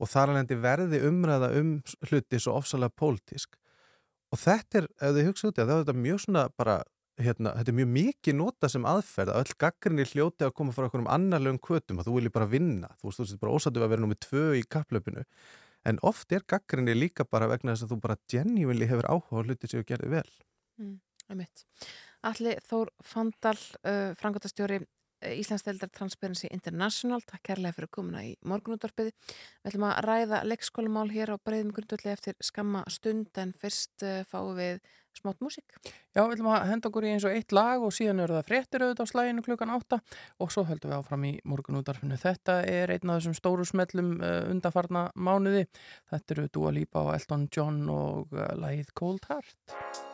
og þar alveg verði umræða um hluti svo ofsalega pólitísk og þetta er, ef þið hugsa út í það, þá er mjög svona bara, hérna, þetta er mjög mikið nota sem aðferð að öll gaggrinni hljóti að koma frá okkur um annarlegum kvötum að þú vilji bara vinna, þú veist, þú veist, bara ósættu að vera nummið tvö í kapplöpinu en oft er gaggrinni líka bara vegna þess að þú bara genuinely hefur áhuga hluti sem þú gerði vel. Mm. Alli Þór Fandal, uh, frangotastjóri Íslandsdeildar Transparency International takk kærlega fyrir komuna í morgunútvarpiði við ætlum að ræða leikskólamál hér á breyðum grundvöldi eftir skamma stund en fyrst uh, fáum við smátt músík. Já, við ætlum að henda okkur í eins og eitt lag og síðan eru það fréttir auðvitað á slæginu klukkan átta og svo höldum við áfram í morgunútvarpinu. Þetta er einn af þessum stóru smellum uh, undafarna mánuði. Þetta eru Dua Lipa og Elton John og lagið Cold Heart.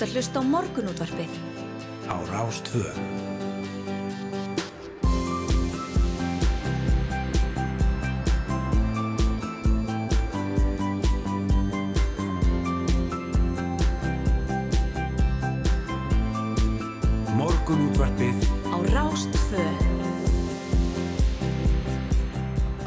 Ert að hlusta á morgunútvarpið á Rástvö. Morgunútvarpið á Rástvö.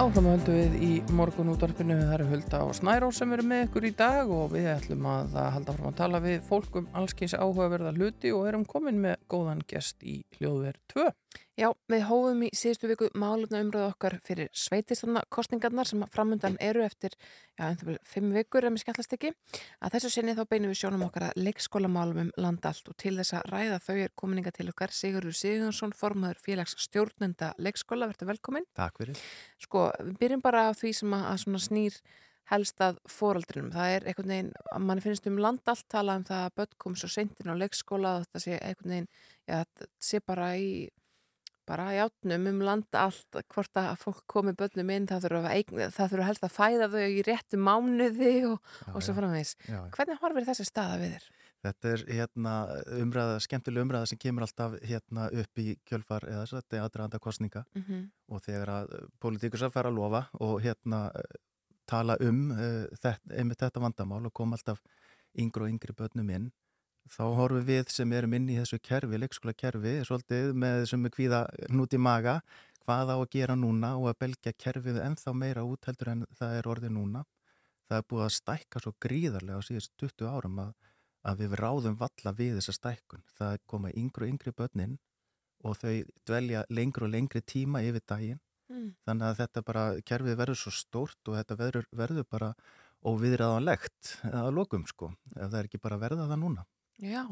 Áfram höldum við í morgun útvarpinu það eru Hulda og Snærós sem eru með ykkur í dag og við ætlum að halda fram að tala við fólk um allskins áhugaverða hluti og erum komin með góðan gest í hljóðverð 2 Já, við hófum í síðustu viku málefna umröðu okkar fyrir sveitistarnakostningarnar sem framundan eru eftir já, um það bil fimm vikur ef mér skallast ekki. Að þessu sinni þá beinum við sjónum okkar að leikskólamálum um land allt og til þess að ræða þau er kominninga til okkar Sigurður Sigurðansson, formaður félags stjórnenda leikskóla, verður velkomin. Takk fyrir. Sko, við byrjum bara á því sem að, að svona snýr helst að fóraldrinum. Það er einhvern veginn, mann finnst um land allt tala um það að börn kom svo seintin á leikskóla og þetta sé einhvern veginn, já, þetta sé bara í bara í átnum um land allt hvort að fólk komi börnum inn það þurfa, helst að fæða þau í réttu mánuði og, og svo framvegis. Já, já. Hvernig horfir þessi staða við þér? Þetta er hérna umræða, skemmtileg umræða sem kemur alltaf hérna upp í kjölfar eða þetta er aðdraðanda kostninga Mhm. og þegar að pólitíkusar fara að lofa og hérna tala um uh, þetta, einmitt þetta vandamál og kom alltaf yngri og yngri börnum inn þá horfum við sem erum inn í þessu kerfi, leikskóla kerfi, svolítið með þessum kvíða hnút í maga hvað á að gera núna og að belgja kerfið ennþá meira út heldur en það er orðið núna. Það er búið að stækka svo gríðarlega á síðust 20 árum að, að við ráðum valla við þessa stækkun. Það er komað yngri og yngri börnin og þau dvelja lengri og lengri tíma yfir daginn. Mm. Þannig að þetta bara, kerfið verður svo stórt og þetta verður, verður bara óviðræðanlegt að lokum sko, ef það er ekki bara verða það núna. Já,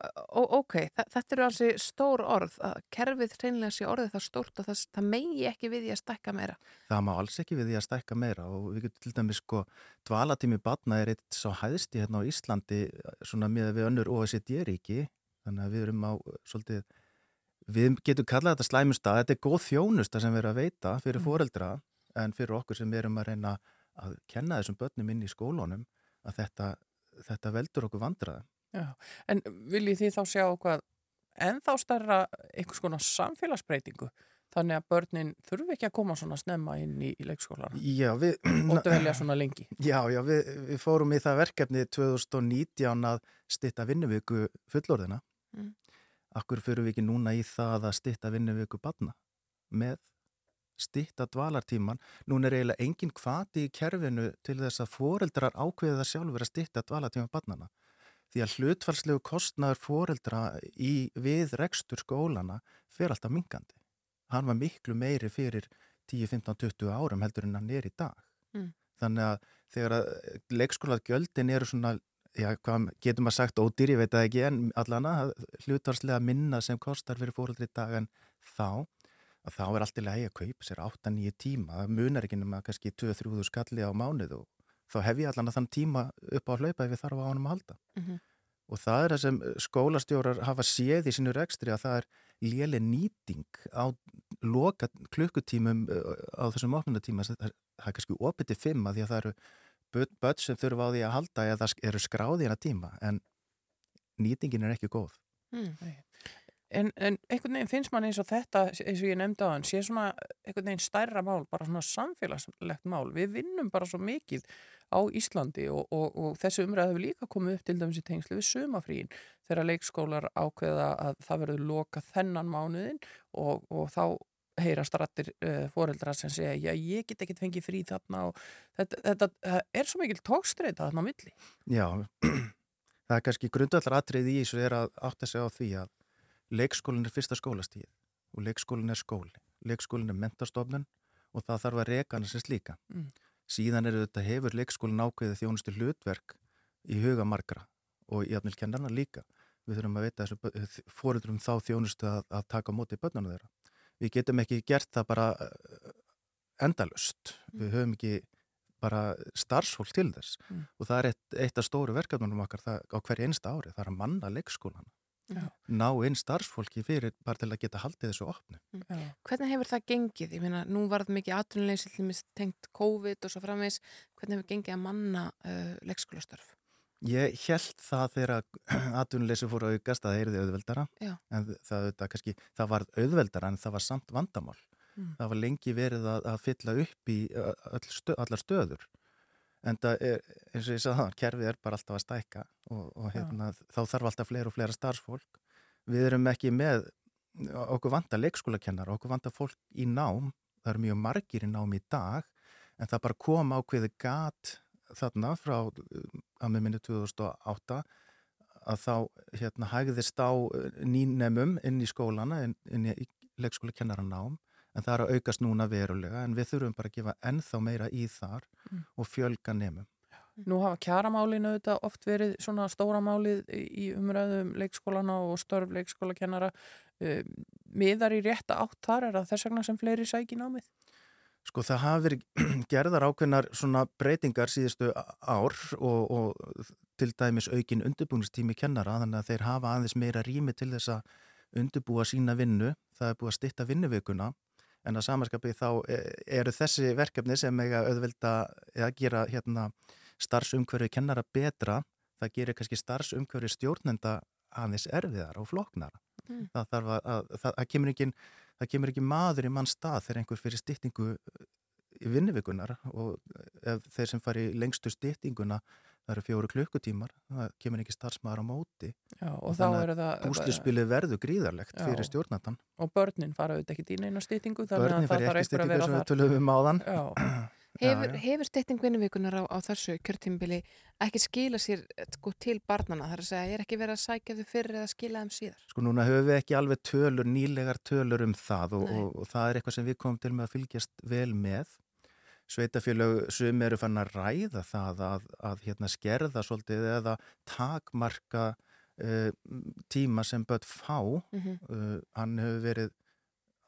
Ó, ok, Þa, þetta eru alveg stór orð, að kerfið hreinlega sé orðið það stórt að það, það megi ekki við því að stækka meira. Það má alls ekki við því að stækka meira og við getum til dæmis sko, dvalatími batna er eitt svo hæðsti hérna á Íslandi svona með við önnur OECD-ríki þannig að við erum á svolítið, við getum kallað þetta slæmusta, þetta er góð þjónusta sem við erum að veita fyrir Mm. foreldra en fyrir okkur sem við erum að reyna að kenna þessum börnum inn í skólunum að þetta, þetta veldur okkur vandraði. Já, en viljið þið þá sjá hvað ennþá stærra einhvers konar samfélagsbreytingu þannig að börnin þurfi ekki að koma svona snemma inn í, í við... og [clears throat] dvelja svona lengi. Já, já, við, við fórum í það verkefni 2019 að stitta vinnuviku fullorðina. Mm. Akkur fyrir við ekki núna í það að stitta vinnuviku badna með stitta dvalartíman. Nún er eiginlega engin kvati í kerfinu til þess að foreldrar ákveða það sjálfur að stitta dvalartíman badnana. Því að hlutfalslegu kostnaður foreldra í við rekstur skólana fer alltaf minkandi. Hann var miklu meiri fyrir 10, 15, 20 árum heldur en hann er í dag. Mm. Þannig að þegar að leikskólað gjöldin eru svona, já, hvað getur maður sagt ódýr, ég veit það ekki en allana, hlutvarslega minna sem kostar fyrir fóröldri í dag en þá, að þá er allt í lagi að kaupa sér 8-9 tíma, það munar ekki nema kannski 2-3 skalli á mánuð og þá hef ég allan að þann tíma upp á að hlaupa ef ég þarf á ánum að halda. Mhm. Og það er það sem skólastjórar hafa séð í sínu rekstri að það er léli nýting á loka klukkutímum uh, á þessum opnunatíma. Það er, kannski opið til fimm að því að það eru börn, börn sem þurfa á því að halda eða eru skráði hérna tíma en nýtingin er ekki góð. Mm. En, en einhvern veginn finnst mann eins og þetta, eins og ég nefndi á hann, sé svona einhvern veginn stærra mál, bara svona samfélagslegt mál. Við vinnum bara svo mikið á Íslandi og, og, og þessu umræðu hefur líka komið upp til dæmis í tengslu við sumafríin þegar leikskólar ákveða að það verður loka þennan mánuðin og, og þá heyrast rættir uh, foreldra sem segja ég get ekkert fengið frí þarna og þetta, þetta það er svo mikil tókstreita þarna á milli. Já, [clears throat] það er kannski grundallar atrið í þessu er að átta sig á því að leikskólinn er fyrsta skólastíð og leikskólinn er skóli. Leikskólinn er mentastofnun og það þarf að reka hann sem slíka. Mm. Síðan er þetta hefur leikskólinn ákveðið þjónustu hlutverk í huga margra og í afnil kennarna líka. Við þurfum að veita þessu fóruðrum þá þjónustu að, að taka móti börnunum þeirra. Við getum ekki gert það bara eh, endalust. Við höfum ekki bara starfsfólk til þess Mm. og það er eitt, eitt af stóru verkefnunum okkar það, á hverju einsta ári, það er að manna leikskólana Já. ná inn starfsfólki fyrir bara til að geta haldið þessu opnu Mm. Hvernig hefur það gengið? Ég meina, nú var það mikið dæmis tengt COVID og svo framvegs. Hvernig hefur gengið að manna uh, leikskólastörf? Ég held það þegar [clears throat] atvinnuleysi fór að aukast að það eyrði auðveldara. Já. en það, það, kannski, það var auðveldara en það var samt vandamál. Mm. það var lengi verið að, að fylla upp í öll stö, allar stöður. En það er, eins og ég sagði það kerfið er bara alltaf að stækka og, og hérna, þá þarf alltaf fleira og fleira starfsfólk. Við erum ekki með okkur vanta leikskólakennar okkur vanta fólk í nám. Það eru mjög margir í nám í dag en það bara kom ákveði gat þarna frá að með minni 2008 að þá hérna hægðist á nýnemum inn í skólana, inn, inn í leikskóla kennaranám en það er að aukast núna verulega en við þurfum bara að gefa ennþá meira í þar Mm. og fjölga nefnum. Nú hafa kjaramálinu þetta oft verið svona stóra málið í umræðum leikskólana og störf leikskólakennara. Um, miðar í rétta átt þar er það þess vegna sem fleiri sæki námið? Sko það hafa verið [clears throat] gerðar ákveðnar svona breytingar síðustu ár og, og til dæmis aukin undirbúinistími kennara þannig að þeir hafa aðeins meira rými til þess að undirbúa sína vinnu. Það er búið að stytta vinnuvikuna en að samanskapi þá e- eru þessi verkefni sem eiga auðvelda eða gera hérna starfsumhverfi kennara betra. Það gerir kannski starfsumhverfi stjórnenda aðeins erfiðar og floknara. Mm. Það, þarf að, að, það, það, kemur ekki, það kemur ekki maður í mann stað þegar einhver fyrir styttingu í vinnuvikunar og ef þeir sem fari lengstu styttinguna það eru fjóru klukkutímar það kemur ekki starfsmaður á móti Já, og þá eru það- Búsluspilið verður gríðarlegt Já. fyrir stjórnandan Og börnin fara auðvitað ekki í neina stýtingu þannig Börnin að það þarf ekki einhver að vera sem við tölum um áðan Já. [clears throat] Hefur, hefur stytting vinnuvíkunar á, á þessu kjörtímbili ekki skila sér sko, til barnana? Það er að segja, er ekki verið að sækja þau fyrir eða skila þeim síðar? Sko núna höfum við ekki alveg tölur, nýlegar tölur um það og, og, og það er eitthvað sem við komum til með að fylgjast vel með. Sveitafélög sem eru fann að ræða það að, að hérna, skerða svolítið eða takmarka uh, tíma sem börn fá. Mhm. uh, hann hefur verið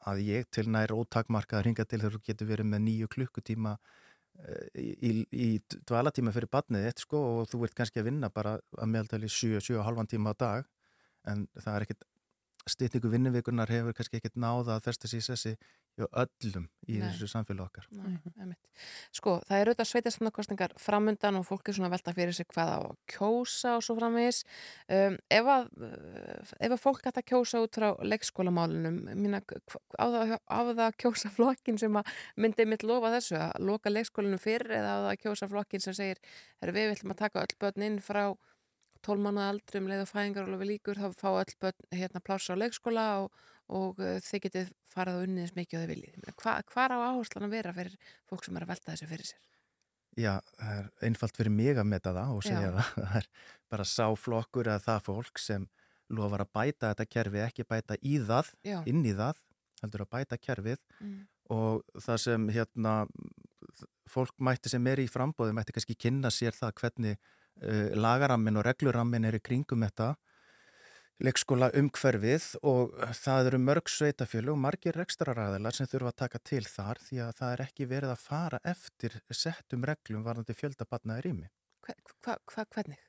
að ég til nær ótakmarka að ringa til þegar þú getur verið með nýju klukkutíma uh, í, í, í dvalatíma fyrir badnið eitt sko og þú ert kannski að vinna bara að meðaltali 7-7,5 tíma á dag en það er ekkit stytningu vinnuvikunar hefur kannski ekkit náða að festa sér sessi hjá öllum í Nei. þessu samfélag okkar. Nei, einmitt. Sko, það er auðvitað sveitastandakostningar framundan og fólk er svona að velta fyrir sig hvað á að kjósa og svo framvegis. Um, ef, að, uh, ef að fólk ætti að kjósa út frá leikskólamálunum, mína, hva- á, það, á það að kjósa flokkin sem að myndi mitt lofa þessu, að loka leikskólanum fyrr eða á það að kjósa flokkin sem segir, "Heyrðu, við viljum að taka öll börn inn frá 12 mánuða aldri um leið og fæðingar og líkur, þá fá öll börn hérna plássa á leikskóla og, og uh, þið getið farið og unnið eins mikið og þið viljið. Hva, hvar á áherslan að vera fyrir fólk sem er að velta þessu fyrir sér? Já, það er einfalt fyrir mig að meta það og segja Já. það. [laughs] Það er bara sáflokkur eða það fólk sem lofar að bæta þetta kerfi, ekki bæta í það, Já. inn í það, heldur að bæta kerfið Mm. og það sem hérna, fólk mætti sem er í frambóði mætti kannski kynna sér það hvernig lagarammin og reglurammin er í kringum þetta leikskóla umhverfið og það eru mörg sveitafjölu og margir rekstraræðilar sem þurfa að taka til þar því að það er ekki verið að fara eftir settum reglum varðandi fjöldabatnaði rými. Hva, hva, hva, hvernig?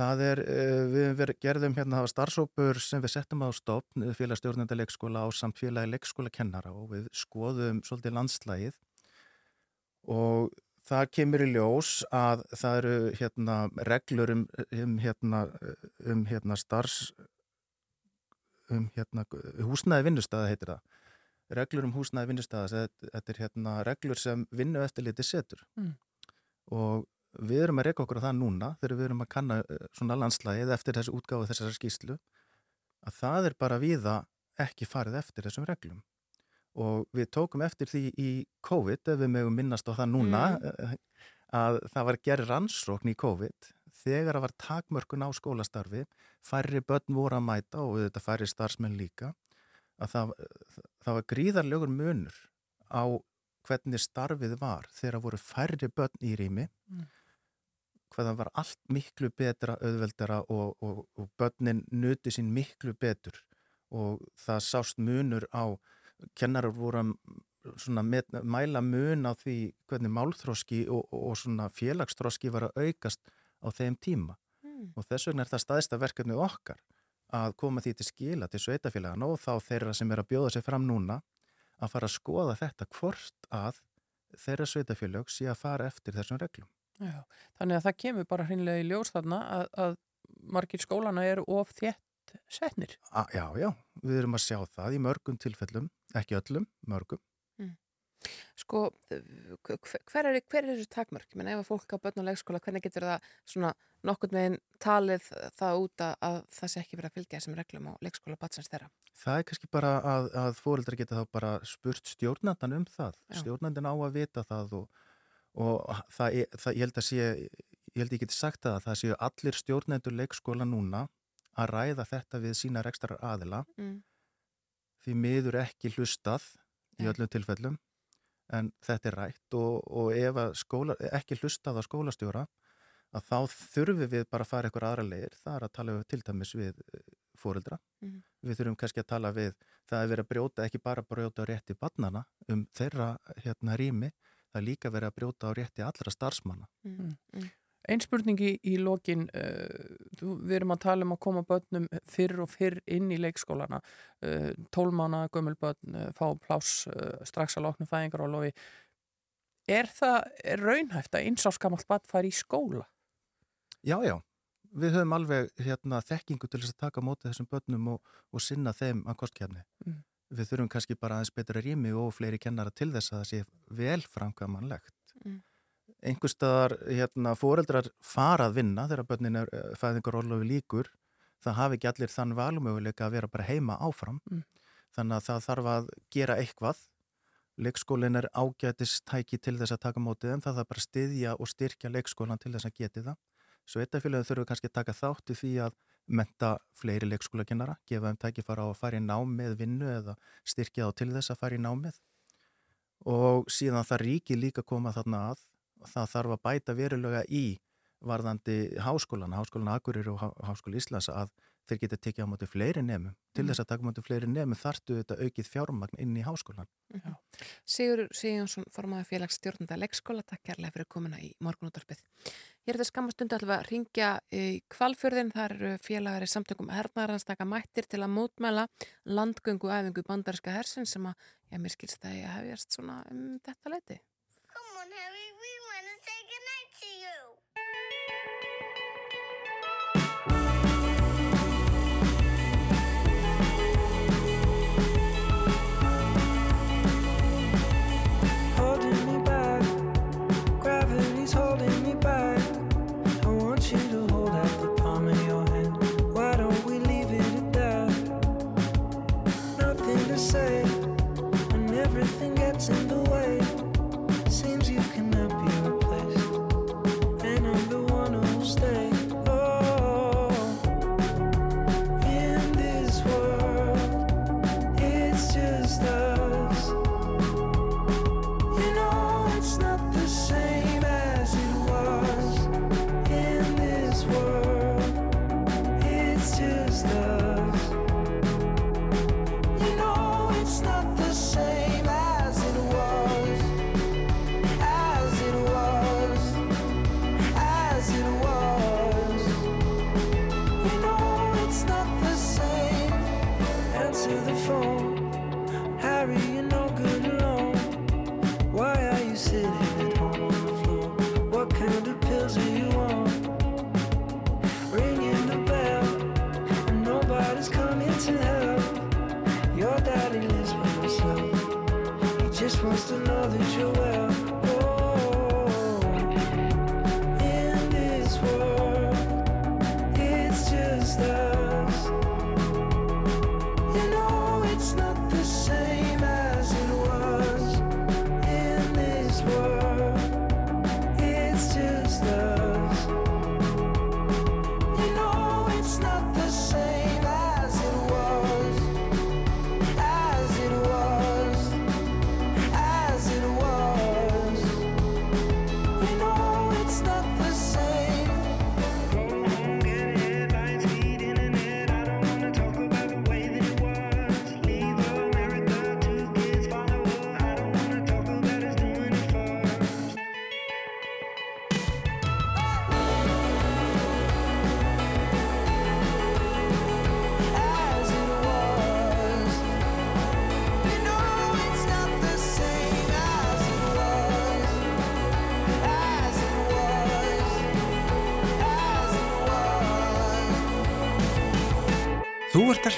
Það er, uh, við gerðum hérna hafa starfsópur sem við settum á stopn félagstjórnenda leikskóla á samt félagi leikskóla kennara og við skoðum svolítið landslægið og það kemur í ljós að það eru hérna reglur um, um hérna, um hérna starfs um hérna húsnæði vinnustæða heitir það. Reglur um húsnæði vinnustæða, þetta er hérna reglur sem vinnu eftirliti setur Mm. og við erum að reyka okkur á það núna þegar við erum að kanna eh, svona landslægið eftir þessu útgáfu þessari skýslu að það er bara viða ekki farið eftir þessum reglum og við tókum eftir því í COVID, ef við mögum minnast á það núna Mm. að það var gerð rannsókn í COVID þegar það var takmörkun á skólastarfi færri börn voru að mæta og þetta færri starfsmenn líka að það, það var gríðarlegur munur á hvernig starfið var þegar voru færri börn í rými Mm. hvað það var allt miklu betra auðveldara og, og, og börnin nuti sín miklu betur og það sást munur á kennarar voru að svona met, mæla mun á því hvernig málþróski og, og, og svona félagsþróski var að aukast á þeim tíma Mm. og þess vegna er það staðista verkefni okkar að koma því til skila til sveitafélagana og þá þeirra sem er að bjóða sér fram núna að fara að skoða þetta hvort að þeirra sveitafélag sé að fara eftir þessum reglum. Já, þannig að það kemur bara hreinlega í ljós þarna að, að margir skólana eru of þétt setnir. A, já, já, við erum að sjá það í mörgum tilfellum, ekki öllum, mörgum. Sko, hver er, hver er þessu takmörk? Ég meina, ef að fólk á börn og leikskóla, hvernig getur það svona nokkurn veginn talið það út að, að það sé ekki verið að fylgja þessum reglum á leikskóla batsins þeirra? Það er kannski bara að, að fóreldrar geta þá bara spurt stjórnandan um það. Já. Stjórnandin á að vita það og, og það, það, ég held að sé, ég held ég geti sagt það að það séu allir stjórnendur leikskóla núna að ræða þetta við sína rekstrar aðila Mm. Því miður ekki hlustað í öllum tilfellum en þetta er rætt og, og ef að skóla, ekki hlustað á skólastjóra að þá þurfum við bara að fara eitthvað aðra leir, það er að tala við til dæmis við fóreldra Mhm. við þurfum kannski að tala við það er verið að brjóta, ekki bara brjóta á rétti barnana um þeirra hérna rými það er líka verið að brjóta á rétti allra starfsmanna Mm. Mm. Einn spurningi í lokin, uh, við erum að tala um að koma börnum fyrr og fyrr inn í leikskólana, uh, tólmána, gömulbörn, uh, fá pláss uh, strax að loknu fæðingar og lofi. Er það er raunhæft að einsáskamalt barn fari í skóla? Já, já, við höfum alveg hérna, þekkingu til þess að taka á móti þessum börnum og, og sinna þeim að kostkefni. Mm. Við þurfum kannski bara aðeins betra rými og fleiri kennara til þess að það sé vel framkvæmanlegt. Mm. Einhver staðar, hérna, fóreldrar fara að vinna þegar börnin er eh, fæðingarorlofi líkur, það hafi ekki allir þann valumöguleika að vera bara heima áfram. Mm. Þannig að það þarf að gera eitthvað. Leikskólinn er ágætistæki til þess að taka á móti þeim, það þarf bara að styðja og styrkja leikskólan til þess að geti það. Sveitafélagin þurfum kannski að taka þátt í því að menta fleiri leikskólakennara, gefa þeim tækifara á að fara í nám með vinnu eða styrkja þá til þess að fara í námið. Og síðan það ríki líka koma þarna að, það þarf að bæta verulega í varðandi háskólan, háskólan Akureyri og Há- háskóla Íslands að þeir geta tekið á móti fleiri nefnum. Til Mm. þess að taka á móti fleiri nefnum þarftu þetta aukið fjármagn inn í háskólan. Sigur Sigjónsson, formaður félags stjórnanda leikskóla, takk kærlega fyrir komuna í morgunúttarpið. Hér er þetta skammastundu alveg að ringja í kvalfjörðin, þar eru félagar í samtökum hernaðarannstaka mættir til að mótmæla landgöngu æfingu bandarska hersin sem að, já, mér skilst það ég hefjast svona um þetta leiti. Come on, Harry, we Answer the phone, Harry. You're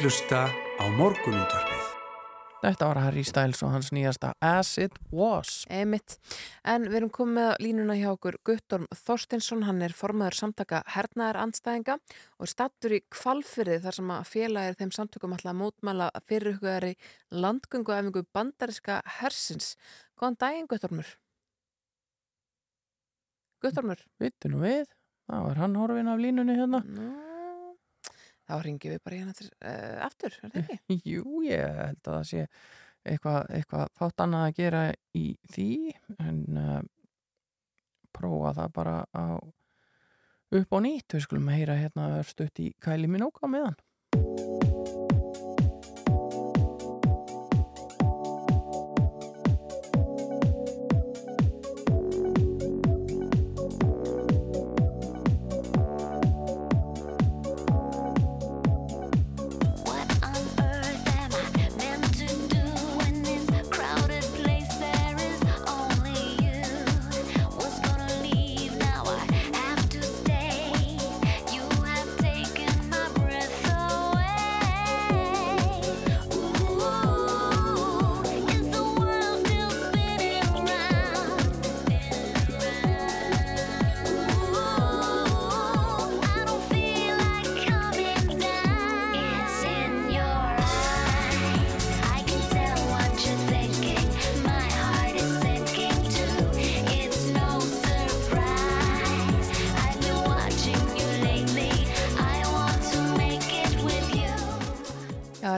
hlusta á morgunútvarpið. Þetta var Harry Styles og hans nýjasta As It Was. Emitt. En við erum komið með línuna hjá okkur Guttorm Þorstinsson, hann er formaður samtaka hernaðar andstæðinga og er stattur í kvalfyrði þar sem að félagir þeim samtökum alltaf mótmæla fyrirhugari landgöngu efingu bandariska hersins. Góðan daginn Guttormur. Guttormur. Vittu nú við, það var hann horfin af línunni hérna. Nú, Þá ringjum við bara hérna til, uh, aftur, er það ekki? [laughs] Jú, ég held að það sé eitthvað, eitthvað fátt annað að gera í því en uh, prófa það bara á upp á nýtt, við skulum heyra hérna stutt í kæli minn á meðan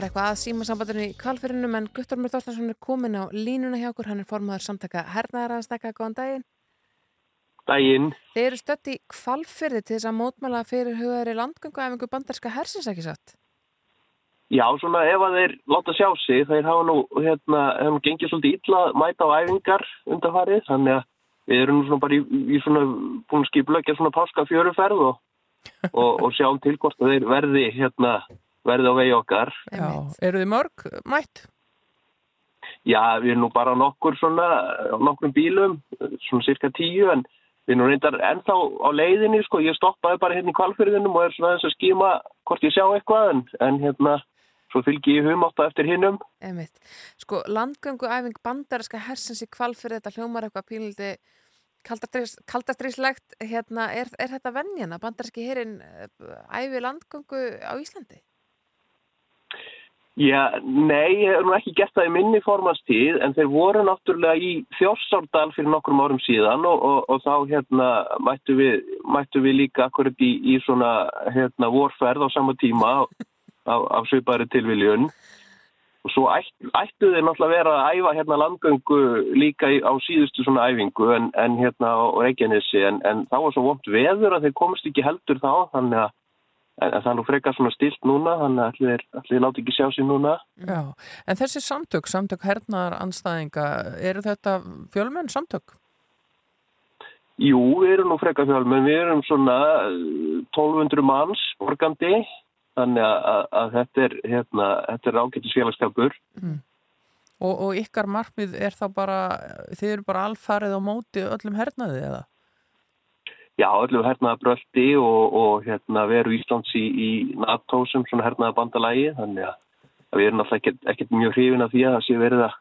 Er eitthvað að síma sambandinu í kvalfyrinum en Guttormur Þorstensson er komin á línuna hjá okkur, hann er formaður samtaka hernaðaraðstækka, góðan daginn. Daginn. Þeir eru stött í kvalfyrði til þess að mótmæla fyrir hugaðri landgönguæfingu bandarska hersins ekki satt. Já, svona ef að þeir láta sjá sig, þeir hafa nú, hérna, hefum gengið svolítið illa að mæta á æfingar undarfarið, þannig að við erum svona bara í, í svona búin að skipleggja svona páska fjöruferð og, og, og sjáum til hvort að þeir verði, hérna, verði á vegi okkar. Já, eru þið mörg mætt? Já, við erum nú bara nokkur svona, á nokkrum bílum, svona cirka tíu, en við erum reyndar ennþá á leiðinni, sko, ég stoppaði bara hérna í kvalfyrðinum og er svona aðeins að skíma hvort ég sjá eitthvað, en, en hérna, svo fylgi ég humátt eftir hinnum. Einmitt. Sko, landgönguæfing bandarska hersins í kvalfyrði, þetta hljómar eitthvað pínliti kaldastríslegt, hérna, er, er þetta venjana? Bandarski herin æfi landgöngu á Íslandi? Já, nei, ég hef nú ekki gert það í minni formanstíð en þeir voru náttúrulega í Þjórsárdal fyrir nokkrum árum síðan og, og, og þá hérna mættu við, mættu við líka akkurat í, í svona hérna vorferð á sama tíma af, af svipari tilviljun. Og svo ætt, ættu þeir náttúrulega vera að æfa hérna landgöngu líka á síðustu svona æfingu en, en hérna á Reykjanesi en, en þá var svo vond veður að þeir komast ekki heldur þá þannig að En, það er nú frekar svona stilt núna, þannig að allir, allir láti ekki sjá sér núna. Já, en þessi samtök, samtök hernaðar anstæðinga, eru þetta fjölmenn samtök? Jú, við erum nú frekar fjölmenn, við erum svona eh, 1200 manns borgandi, þannig að, að, að þetta er, hérna, þetta er ágættis félagskapur. Mm. Og, og ykkar markmið er þá bara, þið eru bara alfarið á móti öllum hernaði eða? Já, öllum hernaða bröldi og, og hérna, veru Íslands í, í NATO sem svona hernaða bandalagi þannig að við erum alltaf ekkert, ekkert mjög hrifin af því að það sé verið að,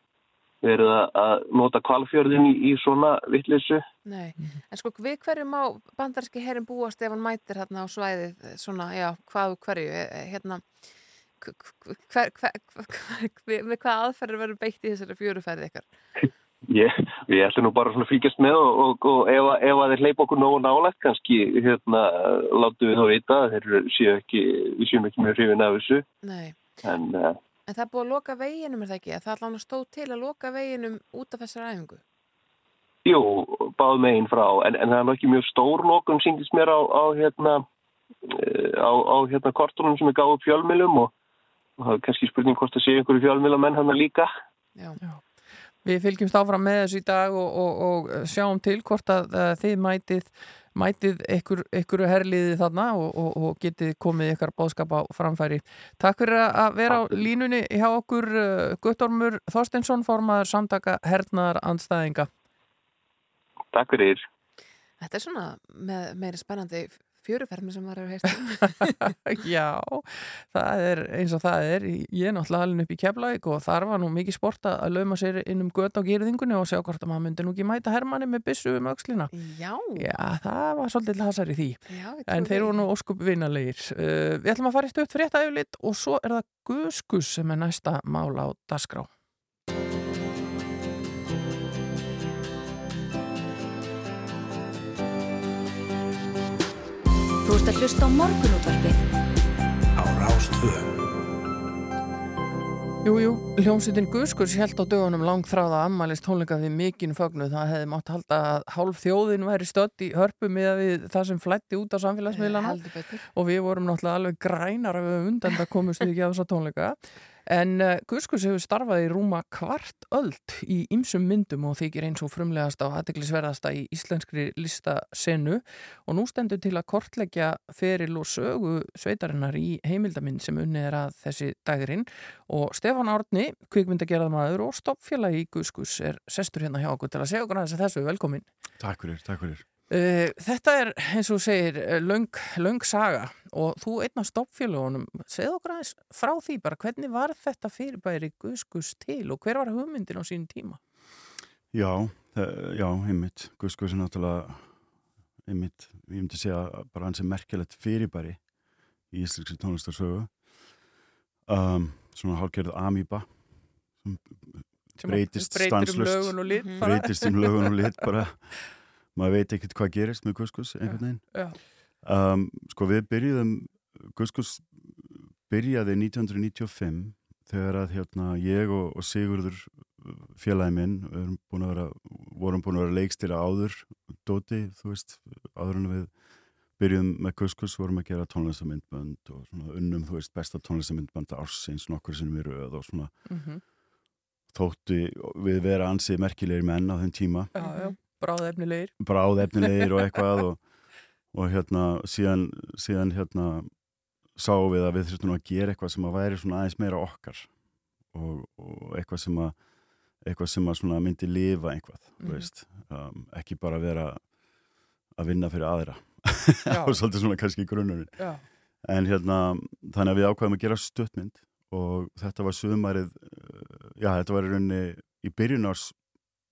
verið að nota kvalfjörðin í, í svona vittleysu. Nei, en sko við hverju má bandarski herin búast ef hann mætir hérna á svæðið svona, já, hvað og hverju, eh, hérna hver, hver, hver, með hvað aðferður verður beitt í þessari fjöruferði ykkar? [laughs] Ég, við ætlum nú bara svona að fylgjast með og, og, og ef, að- ef að þeir hleypa okkur nógu nálægt kannski hérna látum við þá vita að þeir séu ekki, við séum ekki mjög hrifin af þessu. Nei, en uh, en það er búið að loka veginum er það ekki, það allan stóð til að loka veginum út af þessari æfingu. Jú, báð megin frá en, en það er nú ekki mjög stór lokun síndist mér á, á hérna eh, á, á hérna kortunum sem er gáð upp fjölmilum og, og það er kannski spurning hvort það séu einhverju fjölmilamenn hann líka. Já. Já. Við fylgjumst áfram með þessu í dag og, og, og sjáum til hvort að, að þið mætið, mætið ykkur, ykkur herliði þarna og, og, og getið komið ykkar bóðskap á framfæri. Takk fyrir að vera á línunni hjá okkur uh, Guttormur Þorsteinsson, formaður samtaka hernaðar andstæðinga. Takk fyrir. Þetta er svona með meiri spennandi fjörufermi sem var að heyrst [laughs] Já, það er eins og það er. Ég er náttúrulega alveg upp í Keflavík og þar var nú mikið sport að lauma sér inn um göt á gýrðingunni og sjá hvort að maður myndi nú ekki mæta hermanni með byssu um öxlina. Já. Já, það var svolítið hasar í því. Já, en þeir voru nú óskup vinnalegir. Uh, við ætlum að fara í stöðt frétta yfirlit og svo er það Guskus sem er næsta mál á dasgrá. Ert að hlusta á morgunútvarpið á Rás Rástvö. Jú, jú, hljómsveitin Guðskurs held á dögunum langþráða ammælist tónleika við mikinn fögnu. Það hefði mátt halda að hálf þjóðin væri stödd í hörpu með við það sem flætti út á samfélagsmiðlana. Og við vorum náttúrulega alveg grænar af undan það komust við ekki á þessa tónleika. En uh, Guðskurs hefur starfað í rúma kvart öld í ymsum myndum og þykir eins og frumlegasta og aðteglisverðasta í íslenskri listasenu og nú stendur til að kortleggja feril og sögu sveitarinnar í heimildamind sem unnið er að þessi dagirinn og Stefán Árni, kvikmyndagerðamaður og stoppfélagi í Guðskurs er sestur hérna hjá okkur til að segja okkur að þessu velkomin. Takk fyrir, takk fyrir. Uh, þetta er, eins og þú segir, eh, löng, löng saga og þú einn af stoppfélagunum, segð okkur aðeins frá því bara, hvernig var þetta fyrirbæri Guðskus til og hver var hugmyndin á sínum tíma? Já, það, já, einmitt. Guðskus er náttúrulega, einmitt, ég myndi segja bara hans er merkilegt fyrirbæri í íslenski tónlistarsögu. Um, svona hálfgerð amíba sem breytist um stanslust. Breytist um lögun og lit bara. [laughs] Maður veit ekkert hvað gerist með Guðskus einhvern veginn. Um, sko við byrjuðum, Guðskus byrjaði 1995 þegar að hérna ég og, og Sigurður félagi minn búin vera, vorum búin að vera leikstýra áður, Dóti, þú veist, áður en við byrjuðum með Guðskus, vorum að gera tónlistamindbönd og svona unnum, þú veist, besta tónlistamindbönd ársins nokkur sinnum í röð og svona Mhm. þóttu við vera ansið merkilegir menn á þeim tíma Já, já, bráðefnilegir. bráðefnilegir og [laughs] eitthvað og, og hérna síðan, síðan hérna sáum við að við þurftum að gera eitthvað sem að væri svona aðeins meira okkar og, og eitthvað sem að eitthvað sem að svona myndi lifa einhvað mm. veist, um, ekki bara vera að vinna fyrir aðra og [laughs] svolítið svona kannski grunnurinn Já. en hérna þannig að við ákvæðum að gera stuttmynd og þetta var sumarið já þetta var í rauninni í byrjun árs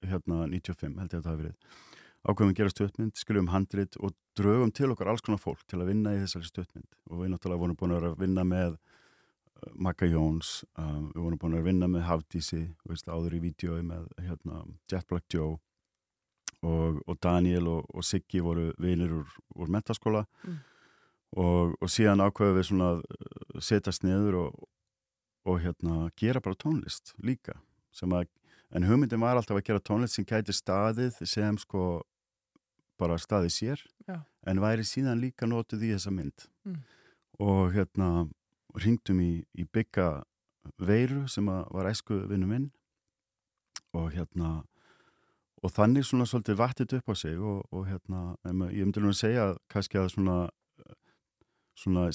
hérna 95 held ég að það hafi verið. Ákveðum að gera stuttmynd, skrifum handrit og drögum til okkar alls konar fólk til að vinna í þessari stuttmynd. Og við náttúrulega vorum búin að vinna með uh, Magga Jóns, um, við vorum búin að vinna með veist, áður í vídjói með hérna, Jet Black Joe. Og, og Daniel og, og Siggi voru vinir úr, úr mentaskóla Mm. og, og síðan ákveðum við svona að uh, setjast niður og, og hérna gera bara tónlist líka sem að, en hugmyndin var alltaf að gera tónlist sem gæti staðið sem sko bara staðið sér Já. en væri síðan líka notuð í þessa mynd Mm. og hérna ringdum í, í bygga veiru sem var æsku vinnu minn og hérna og þannig svona svolítið vattið upp á sig og, og hérna, ég myndi nú að segja kannski að svona svona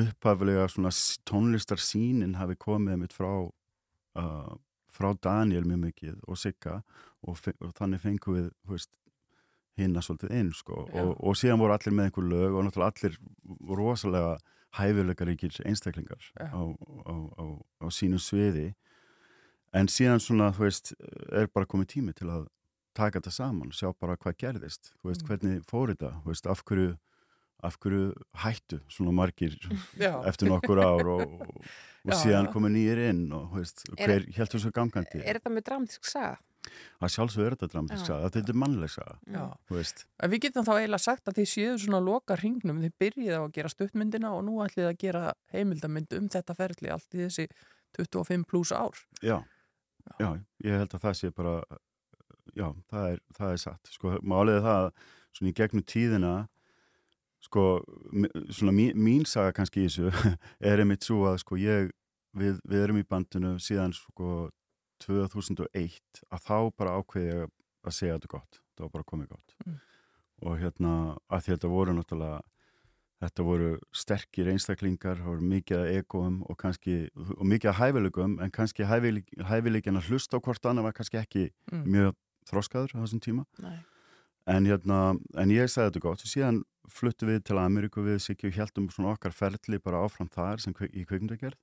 upphaflega svona tónlistarsýnin hafi komið mitt frá uh, frá Daniel mjög mikið og Sigga og, og þannig fengum við veist, hinna svolítið inn sko. Og, og síðan voru allir með einhver lög og náttúrulega allir rosalega hæfileikaríkir einstaklingar á, á, á, á sínu sviði. En síðan svona þú veist er bara komið tími til að taka þetta saman, sjá bara hvað gerðist. Þú veist Mm. hvernig fór þetta? Þú veist, af hverju af hverju hættu svona margir Já. eftir nokkur ár og, og, Já, síðan já. komu nýjir inn og veist, Er- hver heldur svo gangandi Er þetta með dramatísk saga? að sjálfsögur er þetta dramatísk Já. saga, þetta er mannleg saga við getum þá eiginlega sagt að þið séu svona loka hringnum, þið byrjið á að gera stuttmyndina og nú ætlið að gera heimildamynd um þetta ferli allt í þessi 25 pluss ár. já, já ég held að það sé bara já, það er, það er satt sko, málið er það að svona í gegnum tíðina sko, svona mín, mín saga kannski í þessu [laughs] er einmitt svo að sko ég við, við erum í bandinu síðan sko 2001 að þá bara ákveði ég að segja þetta gott, það var bara komið gott Mm. og hérna að þetta voru náttúrulega þetta voru sterkir einstaklingar það voru mikið að egoum og kannski og mikið að hæfileikum en kannski hæfileikin að hlusta á hvort annað var kannski ekki Mm. mjög þroskaður á þessum tíma Nei. En, hérna, en ég sagði þetta gott. Og síðan fluttu við til Ameríku við Siggi og heldum svona okkar ferli bara áfram þar sem í kveikmyndagerð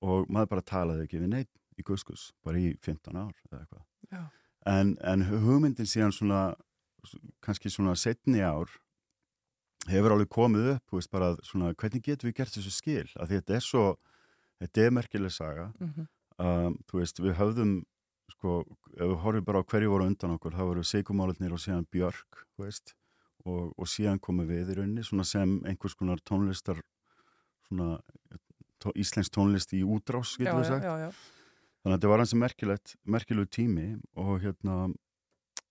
og maður bara talaði ekki við neitt í Guskus, bara í 15 ár eða eitthvað. En, en hugmyndin síðan svona kannski svona setni ár hefur alveg komið upp veist, bara, svona, hvernig getum við gert þessu skil? Að þetta er svo, þetta er merkileg saga. Mhm. um, þú veist, við höfðum sko, ef við horfum bara á hverju voru undan okkur þá voru Sigumálutnir og síðan Björk þú veist, og, og síðan komum við í rauninni svona sem einhvers konar tónlistar svona tó, íslensk tónlist í útrás, Já, getur við já, sagt já, já. þannig að þetta var hans merkilegt merkilegu tími og hérna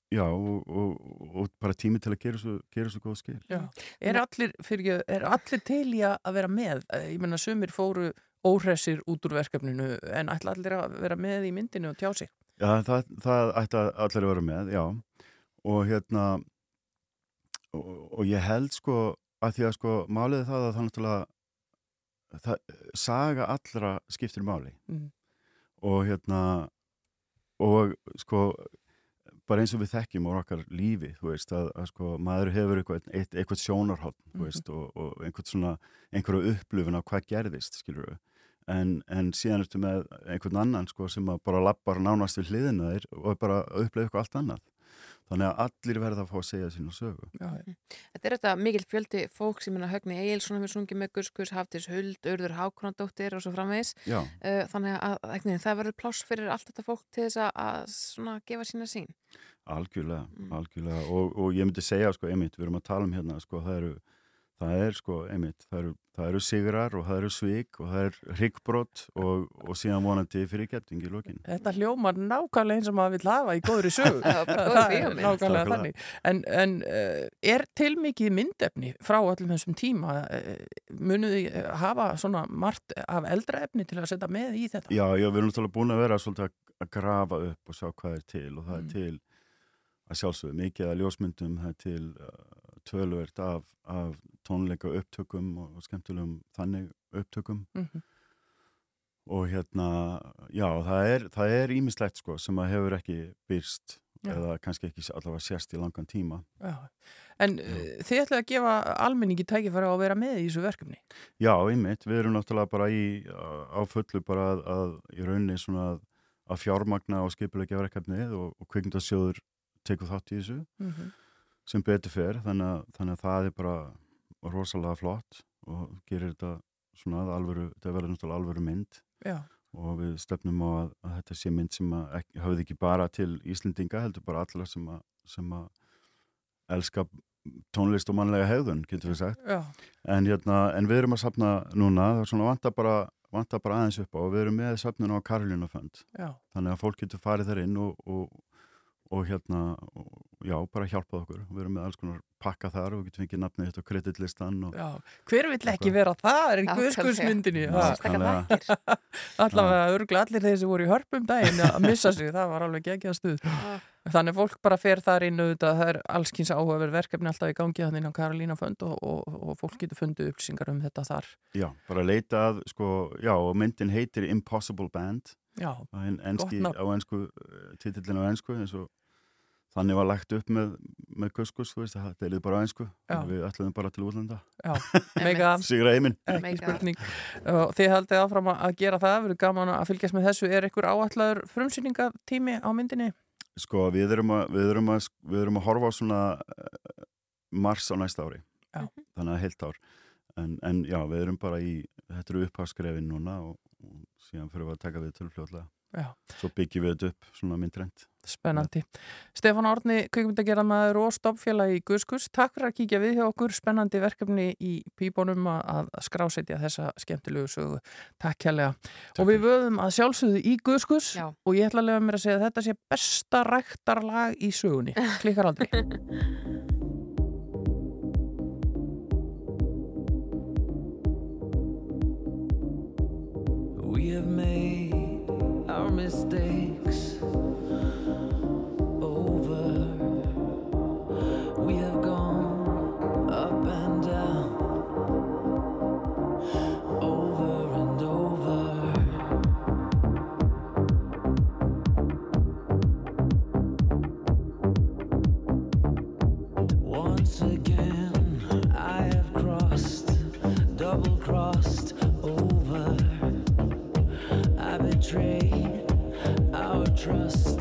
já, og, og, og bara tími til að gera svo, gera svo góð skil Já. Er allir, fyrir, er allir til í að vera með? Eh, Ég menna, sumir fóru óhressir út úr verkefninu en ætla allir að vera með í myndinu og tjá sig. Já, það, það ætti allir að vera með, já. Og hérna, og, og ég held sko að því að sko málið er það að það náttúrulega, það, saga allra skiptir máli. Mm. Og hérna, og sko, bara eins og við þekkjum á okkar lífi, þú veist, að, að sko maður hefur eitthvað, eitt, eitthvað sjónarhótt, þú veist, og, og einhvern svona, einhverju upplifun á hvað gerðist, skilur við. En, en síðan ertu með einhvern annan sko, sem bara lappar nánast við hliðina þér og bara upplega eitthvað allt annað. Þannig að allir verða að fá að segja sína sögu. Já, Þetta er þetta mikil fjöldi fólk sem er Högni Egilson hefur sungið með Guskus, Haftis Huld, Urður Hákonadóttir og svo framvegis. Já. Uh, þannig að ekki, það verður pláss fyrir allt þetta fólk til þess að, að svona, gefa sína sín. Algjörlega, algjörlega. Og, og ég myndi segja, sko, einmitt, við erum að tala um hérna, sko, það eru, það er, sko, einmitt, það eru, það eru sigrar og það eru svik og það er hryggbrott og, og síðan vonandi fyrir getting í lokin. Þetta hljómar nákvæmlega eins og maður vil hafa í góðri sögu. Já, bara góð það er nákvæmlega Nákvæmlega. þannig. En, en uh, er til mikið myndefni frá öllum þessum tíma? Eh, hafa svona margt af eldra efni til að setja með í þetta? Já, já, við erum náttúrulega búin að vera svolítið að- grafa upp og sjá hvað er til og það Mm. er til að sjálfsögðu mikið að ljósmyndum, það er til uh, tölvert af, af tónleika upptökum og, skemmtilegum þannig upptökum Mhm. og hérna, já, það er það er ímislegt sko sem að hefur ekki byrst Já. eða kannski ekki allavega sérst í langan tíma Já. En uh, þið ætlaði að gefa almenningi tækifæri á að vera með í þessu verkefni? Já, einmitt, við erum náttúrulega bara í, á fullu bara að, að í rauninni svona að, að fjármagna og skipulegja verkefnið og, og kvikmyndasjóður tekur þátt í þessu Mhm. Sem betur fer, þannig að, þannig að það er bara rosalega flott og gerir þetta svona að alvöru, þetta verður náttúrulega alvöru mynd Já. og við stefnum á að, að þetta sé mynd sem ekki, hafði ekki bara til Íslendinga, heldur bara alla sem að, sem að elska tónlist og mannlega hegðun, getur við sagt. En, hérna, en við erum að sapna núna, það er svona vantar bara, vantar bara aðeins upp á og við erum með sapnun á Karolina Fund. Þannig að fólk getur farið þar inn og, og, og hérna, já, bara hjálpað okkur. Við erum með alls konar pakka þar og við getum fengið nafnið þetta á kreditlistan. Hver vill ekki vera þar í Nákvæmlega. guðskuðsmyndinni? [laughs] Allavega örgla allir þeir sem voru í hörpum daginn að missa sig, það var alveg geggjað stuð. Þannig að fólk bara fer þar inn auðvitað, það er allskins áhugaverð verkefni alltaf í gangi þannig á Karolína Fönd og, og, og fólk getur fundið upplýsingar um þetta þar. Já, bara leita að, sko, já, og myndin heitir Impossible Band. Já, en, enski, gott nafn. á ensku, titillin á ensku, eins og þannig var lagt upp með, með Guskus, þú veist, það deilið bara á ensku. Já. Við ætlaðum bara til útlanda. Já, [laughs] mega Sigra heiminn. ekki Mega. spurning. Og þið haldið áfram að gera það, verður gaman að fylgjast með þessu. Er ykkur áætlaður frumsýningatími á myndinni? Sko, við erum að, við erum að, við erum að horfa á svona uh, mars á næsta ári. Já. Þannig að heilt ár. En, en já, við erum bara í, þetta eru upphafskrefin núna og, og síðan fyrir við að taka við til fljóðlega. Já. Svo byggjum við þetta upp svona myndrænt. Spennandi. Stefán Árni, kvikmyndagerðamaður og stopfélag í Guðskus. Takk fyrir að kíkja við hjá okkur. Spennandi verkefni í pípunum að að skrásetja þessa skemmtilegu sögu. Takk kærlega. Og við vöðum að sjálfsögðu í Guðskus Já. og ég ætla að lefa mér að segja að þetta sé besta ræktarlag í sögunni. [laughs] Klikkar aldrei. [laughs] mistakes trust,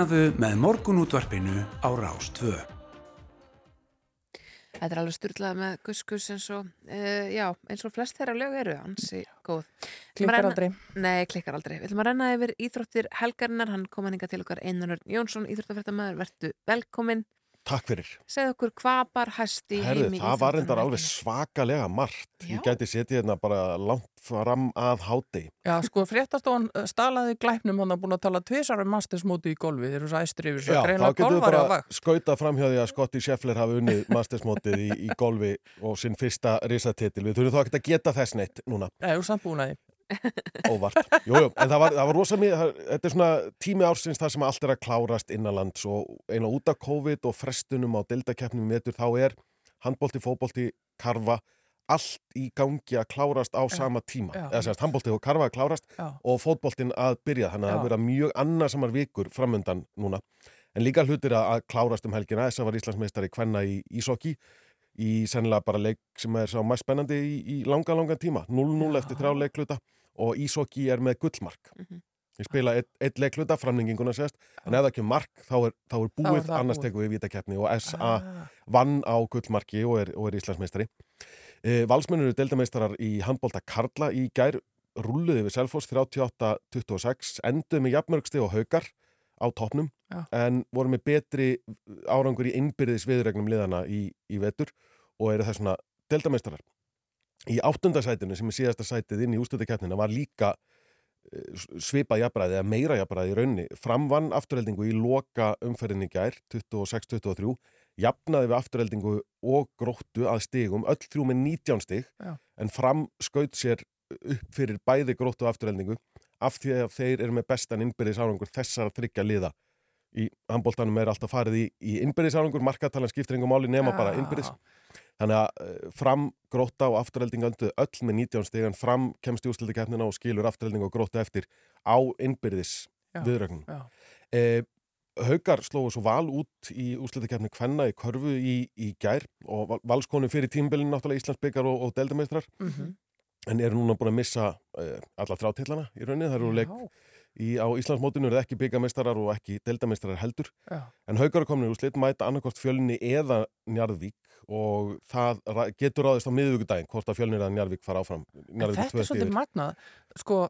Vaknaðu með morgunútvarpinu á Rástvö. Þetta er alveg styrlað með guskus eins og, uh, já, eins og flest þeirra lög eru ansi góð. Að Klikkar renna- aldrei. Nei, klikkar aldrei. Við ætlum að renna yfir íþróttir helgarinnar, hann kom hann til okkar Einar Örn Jónsson, íþróttafrættamæður, vertu velkomin. Takk fyrir. Segð okkur hvað bar hæst í Herðu, heimi það var reyndar alveg svakalega margt. Já. Ég gæti setið hérna bara langt fram að hádegi. Já, sko, fréttastofan uh, stalaði glæpnum hann að búin að tala tvisar um mastersmóti í golfi, eru svo æstri yfir Já, svo þá greinlega getur við golfari á bara vakt. skautað fram hjá því að Scotty Scheffler hafi unnið mastersmótið í, í golfi og sinn fyrsta risatitil. Við þurfum þá ekki að geta þess neitt núna. Nei, þú samt búin að því. Óvart. Jú, jú, en það var, það var rosa mjög, þetta er svona tími ársins þar sem allt er að klárast innanlands og eiginlega út af COVID og frestunum á deltakeppnum vetur þá er handbólti, fótbólti, karfa, allt í gangi að klárast á sama tíma. já. Eða semst handbólti og karfa að klárast Já. og fótbóltin að byrja. Þannig að það vera mjög annarsamar vikur framundan núna. En líka hlutir að, klárast um helgina. Þess að var Íslandsmeistari kvenna í Ísokki í sennilega bara leik sem er sá mest spennandi í, í langa, langan tíma. 0-0 eftir þrjá leikluta og Ísokki er með gullmark. Ég spila eitt, eitt leikluta, framlenginguna sést, en ef það ekki mark, þá er, þá er Þá búið, það annars tekum við vítakeppni og SA Ah. vann á gullmarki og er, og er Íslandsmeistari. E, Valsmennur eru deildameistarar í handbólta Karla í gær, rulluði við Selfoss 38-26, enduð með jafnmörgsti og haukar á topnum, Já. en voru með betri árangur í innbyrðis viðregnum liðana í, í vetur og eru þessuna deildameistarar. Í áttundasætinu sem er síðasta sætið inn í ústöðukeppnina var líka eh, svipað jafnbræði eða meira jafnbræði í raunni framvann afturheldingu í loka umferðinni gær 26-23 jafnaði við afturheldingu og gróttu að stigum öll þrjú með 19 stig Já. en fram skaut sér upp fyrir bæði gróttu afturheldingu af því að þeir eru með bestan innbyrðis árangur þessara þryggja liða í handbóltanum er alltaf farið í, í innbyrðis árangur markatalan skiptir engum máli nema bara Já. innbyrðis Þannig að eh, fram gróta og afturhelding öndu öll með 19 stig en fram kemst í úrslutikefnina og skilur afturhelding og gróta eftir á innbyrðis viðrögnum. Eh, Haukar slóðu svo val út í úrslutikefni Kvenna í körfu í, í gær og val- valskonu fyrir tímbilin náttúrulega Íslandsbyggar og, og deldameistrar Mhm. en eru núna búin að missa eh, alla þrjátillana í rauninni. Það eru leik í, á Íslandsmótinu eru ekki byggameistarar og ekki deldameistrar heldur. Já. En haukar er komin í úrslit, mæta annarkvort fjölni eða Njarðvík og það getur ráðist á miðvíkudaginn hvort að fjölnir eða Njarðvík fara áfram. En Njarðvík þetta er svolítið magnað. Sko,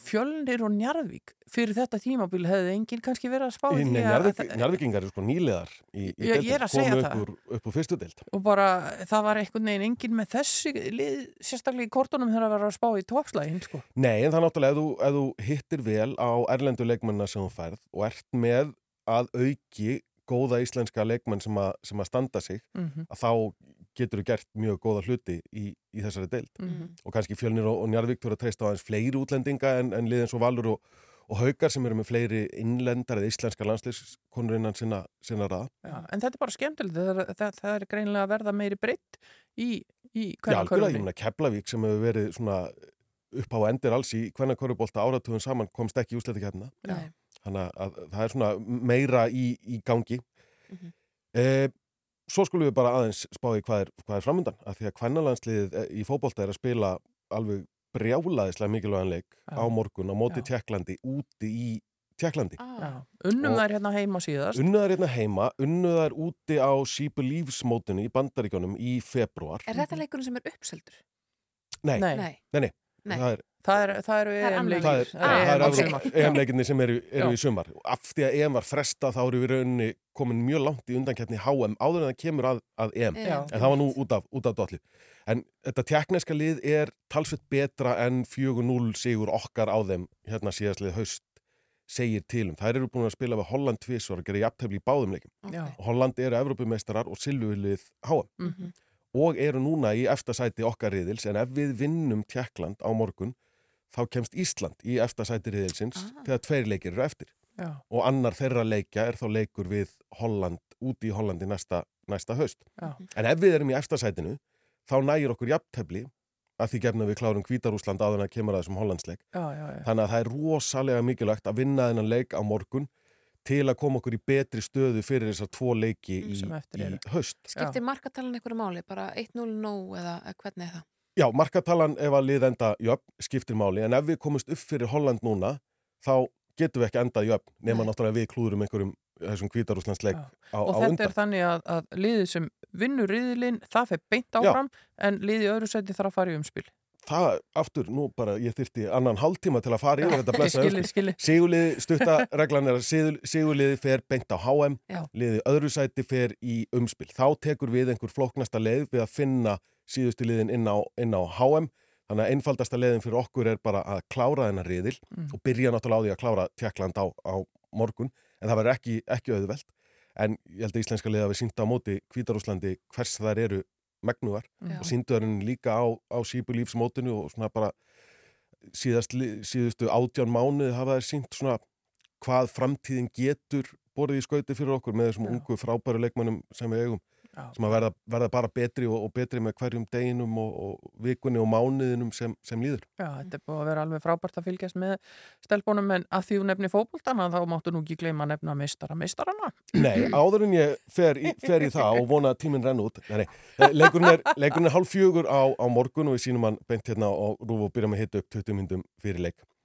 fjölnir og Njarðvík fyrir þetta tímabil hefði enginn kannski verið að spá Nei, því að- Njarðvík- Njarðvíkingar eru sko nýlegar í, í segja komu það. upp úr, upp úr fyrstu deild og bara það var einhvern veginn enginn með þessi lið, sérstaklega í kortunum þegar að vera að spá í toppslægin sko. Nei, en það er náttúrulega ef þú, ef þú hittir vel á erlendu leikmennina sem þú færð og ert með að auki góða íslenska leikmenn sem, að- sem að standa sig Mhm. að þá getur þú gert mjög góða hluti í, í þessari deild Mhm. og kannski fjölnir og, og Njarðvík þú eru að treysta á aðeins fleiri útlendinga en, en liðin svo Valur og, og Haukar sem eru með fleiri innlendar eða íslenska landsliðskonur innan sinna, sinna raða Já, en þetta er bara skemmtilegt það, það, það er greinilega að verða meiri breytt í, í Já, algjörlega, ég kvennakörfunni. meina Keflavík sem hefur verið svona upp á endir alls í hvernig körubólta áratugum saman komst ekki í úsleitikefna Nei. Þannig að það er svona meira í, í gangi Mhm. eh, Svo skulum við bara aðeins spá í hvað er, hvað er framöndan af því að kvennalandsliðið í fótbolta er að spila alveg brjálaðislega mikilvægan leik Já. á morgun á móti Já. Tjekklandi úti í Tjekklandi Og- þær hérna heima síðast Unnuðar hérna heima, unnuðar úti á Sípu lífsmótinu í Bandaríkjónum í februar Er þetta leikurinn sem er uppseldur? Nei. nei, nei, Nei. Það er, Það, er, það eru Það er það er, Ah, það er ok. Evróp- EM-leikinni sem eru, eru í sumar af því að EM var fresta þá eru við rauninni komin mjög langt í undankeppni HM áður en það kemur að, að EM Já. en það var nú út af, út af dolli en þetta tjekkneska lið er talsveit betra en 4-0 sigur okkar á þeim hérna síðastlið haust segir til um. Þær eru búin að spila við Holland tvisvar og gera jafntefli í báðum leikim Já. Holland eru Evrópumeistarar og Silvulið HM Mhm. Og eru núna í efstasæti okkar riðils en ef við vinnum Tjekkland á morgun þá kemst Ísland í efstasæti riðilsins þegar tveir leikir eru eftir Já. og annar þeirra leikja er þá leikur við Holland, úti í Hollandi næsta, næsta haust. Já. En ef við erum í efstasætinu þá nægir okkur jafntefli að því gefna við klárum Hvítarúsland áður en að kemur að þessum Hollandsleik. Já, já, já. Þannig að það er rosalega mikilvægt að vinna þennan leik á morgun til að koma okkur í betri stöðu fyrir þessar tvo leiki í, eftir í eru. haust. Skiptir markatalan einhverju máli? Bara 1-0 nóg eða eða hvernig er það? Já, markatalan ef að lið enda jöfn skiptir máli en ef við komumst upp fyrir Holland núna þá getum við ekki endað jöfn nema náttúrulega við klúðurum einhverjum þessum kvítarúslandsleik á, á og þetta undan. er þannig að, að liðið sem vinnur riðilinn, það fer beint áfram en liðið í öðru seti þarf að fara í umspil Það, aftur, nú bara, ég þyrfti annan hálftíma til að fara yfir þetta blessa. Sigurliði, [laughs] stutta reglan er að sigur- sigurliði fer beint á HM Já. liði öðru sæti fer í umspil þá tekur við einhver flóknasta leið við að finna síðustu liðin inn á, inn á HM þannig að einfaldasta leiðin fyrir okkur er bara að klára þennan riðil Mm. og byrja náttúrulega á því að klára Tjekkland á, á morgun en það verður ekki, ekki auðvelt en ég held að íslenska liða við sínda á móti Hvítarúslandi hvers þær eru megnuðar Já. og síndu þær líka á, á sípu lífsmótinu og svona bara síðast, síðustu átján mánuði hafa þær sínt svona hvað framtíðin getur borðið í skauti fyrir okkur með þessum Já. ungu frábæru leikmönnum sem við eigum Já. sem að verða, verða bara betri og, og betri með hverjum deginum og, og vikunni og mánuðinum sem, sem líður. Já, þetta er búið að vera alveg frábært að fylgjast með stelpunum en að því þú nefni fótboltana þá máttu nú ekki gleyma að nefna meistara meistarana Nei, [clears throat] áður en ég fer í, fer í það og vona að tíminn renn út nei, nei, leikurinn er, leikurinn er hálf fjögur á, á morgun og við sínum hann beint hérna og rúf og byrja með hitt upp 20 myndum fyrir leik að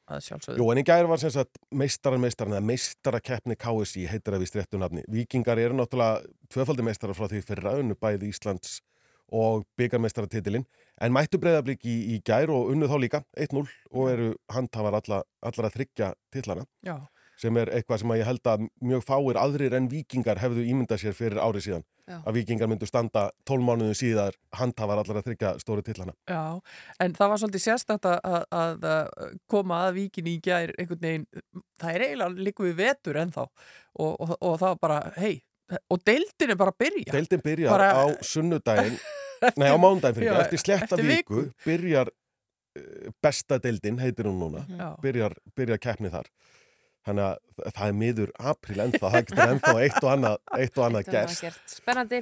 Jú, en í gæri var sem sagt meistaran eða meistarakeppni KSI heitir það við stréttu nafni. Víkingar eru náttúrulega tvöfaldi meistarar frá því fyrir raunu bæði Íslands og byggarmeistaratitilinn en mættu breyðablík í, í gær og unnu þá líka 1-0 og eru handhafar alla, allra þryggja titlana Já, sem er eitthvað sem að ég held að mjög fáir aðrir en vikingar hefðu ímyndað sér fyrir árið síðan Já. að vikingar myndu standa 12 mánuðum síðar handhafar allra þryggja stóri titlana. já, en það var svolítið sérstætt að, að, að að koma að víkinni í gær einhvern veginn, það er eiginlega líku við vetur ennþá og, og, og það var bara, hei, og deildin er bara að byrja Deildin byrjar Bara- á sunnudaginn [laughs] Nei, á mándaginn fyrir Já. Eftir sletta eftir viku, byrjar uh, besta deildin, heitir hún núna Já. byrjar, byrjar keppni þar Þannig að það er miður apríl ennþá, það getur ennþá eitt og annað, eitt og annað gerst. gert. Spennandi.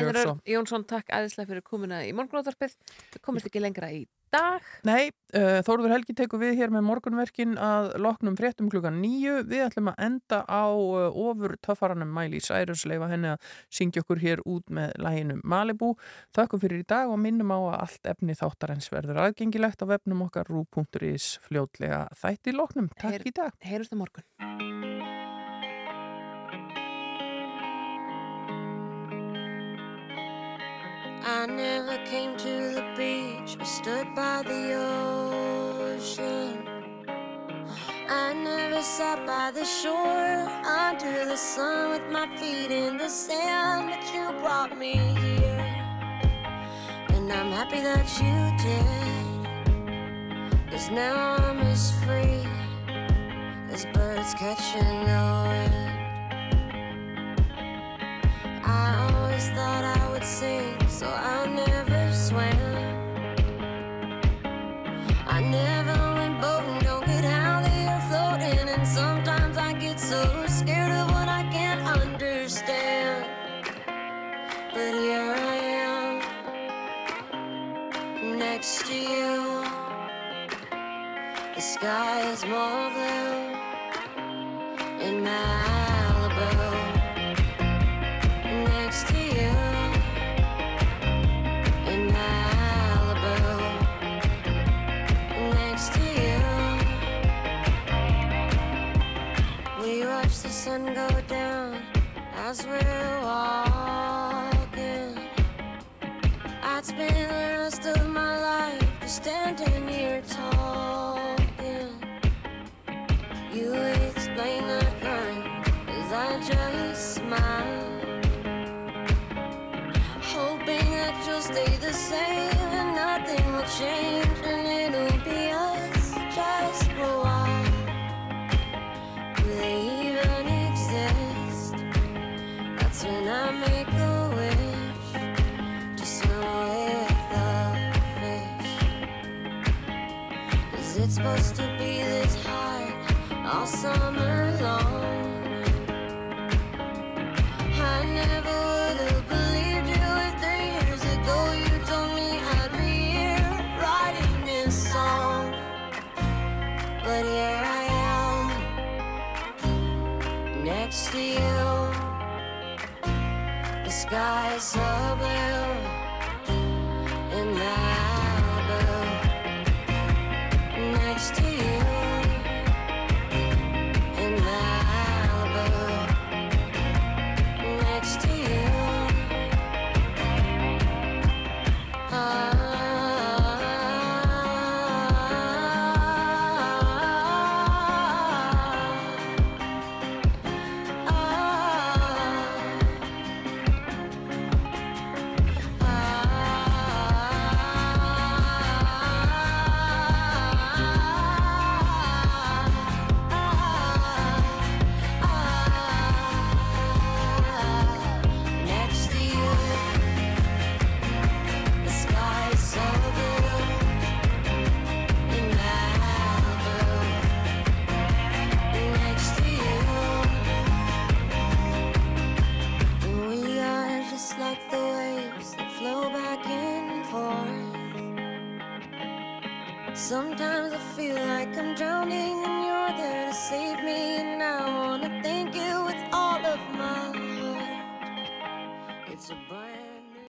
Örn Jónsson, takk aðeinslega fyrir komuna í morgunóttarpið. Við komumst ekki lengra í dag. Nei, uh, Þórður Helgi tekur við hér með morgunverkin að loknum fréttum klukkan nýju. Við ætlum að enda á uh, ofur töffaranum Mæli Cyrus, leifa henni að syngja okkur hér út með læginu Malibu. Þakkum fyrir í dag og minnum á að allt efni þáttarins verður aðgengilegt á vefnum okkar rú.is fljótlega þætti loknum. Takk Heyr- í dag. Heyrumst á morgun. I never came to the beach. I stood by the ocean. I never sat by the shore under the sun with my feet in the sand, but you brought me here. And I'm happy that you did. Cause now I'm as free as birds catching the wind. I always thought I would sink, so I never swam. I never went boating, don't get how they are floating. And sometimes I get so scared of what I can't understand. But here I am, next to you. The sky is more blue in Malibu. Sun go down as we're walking. I'd spend the rest of my life just standing here talking. You explain the crime as I just smile, hoping that you'll stay the same and nothing will change supposed to be this high all summer long? I never would have believed you if three years ago you told me I'd be here writing this song. But here I am, next to you. The sky is so blue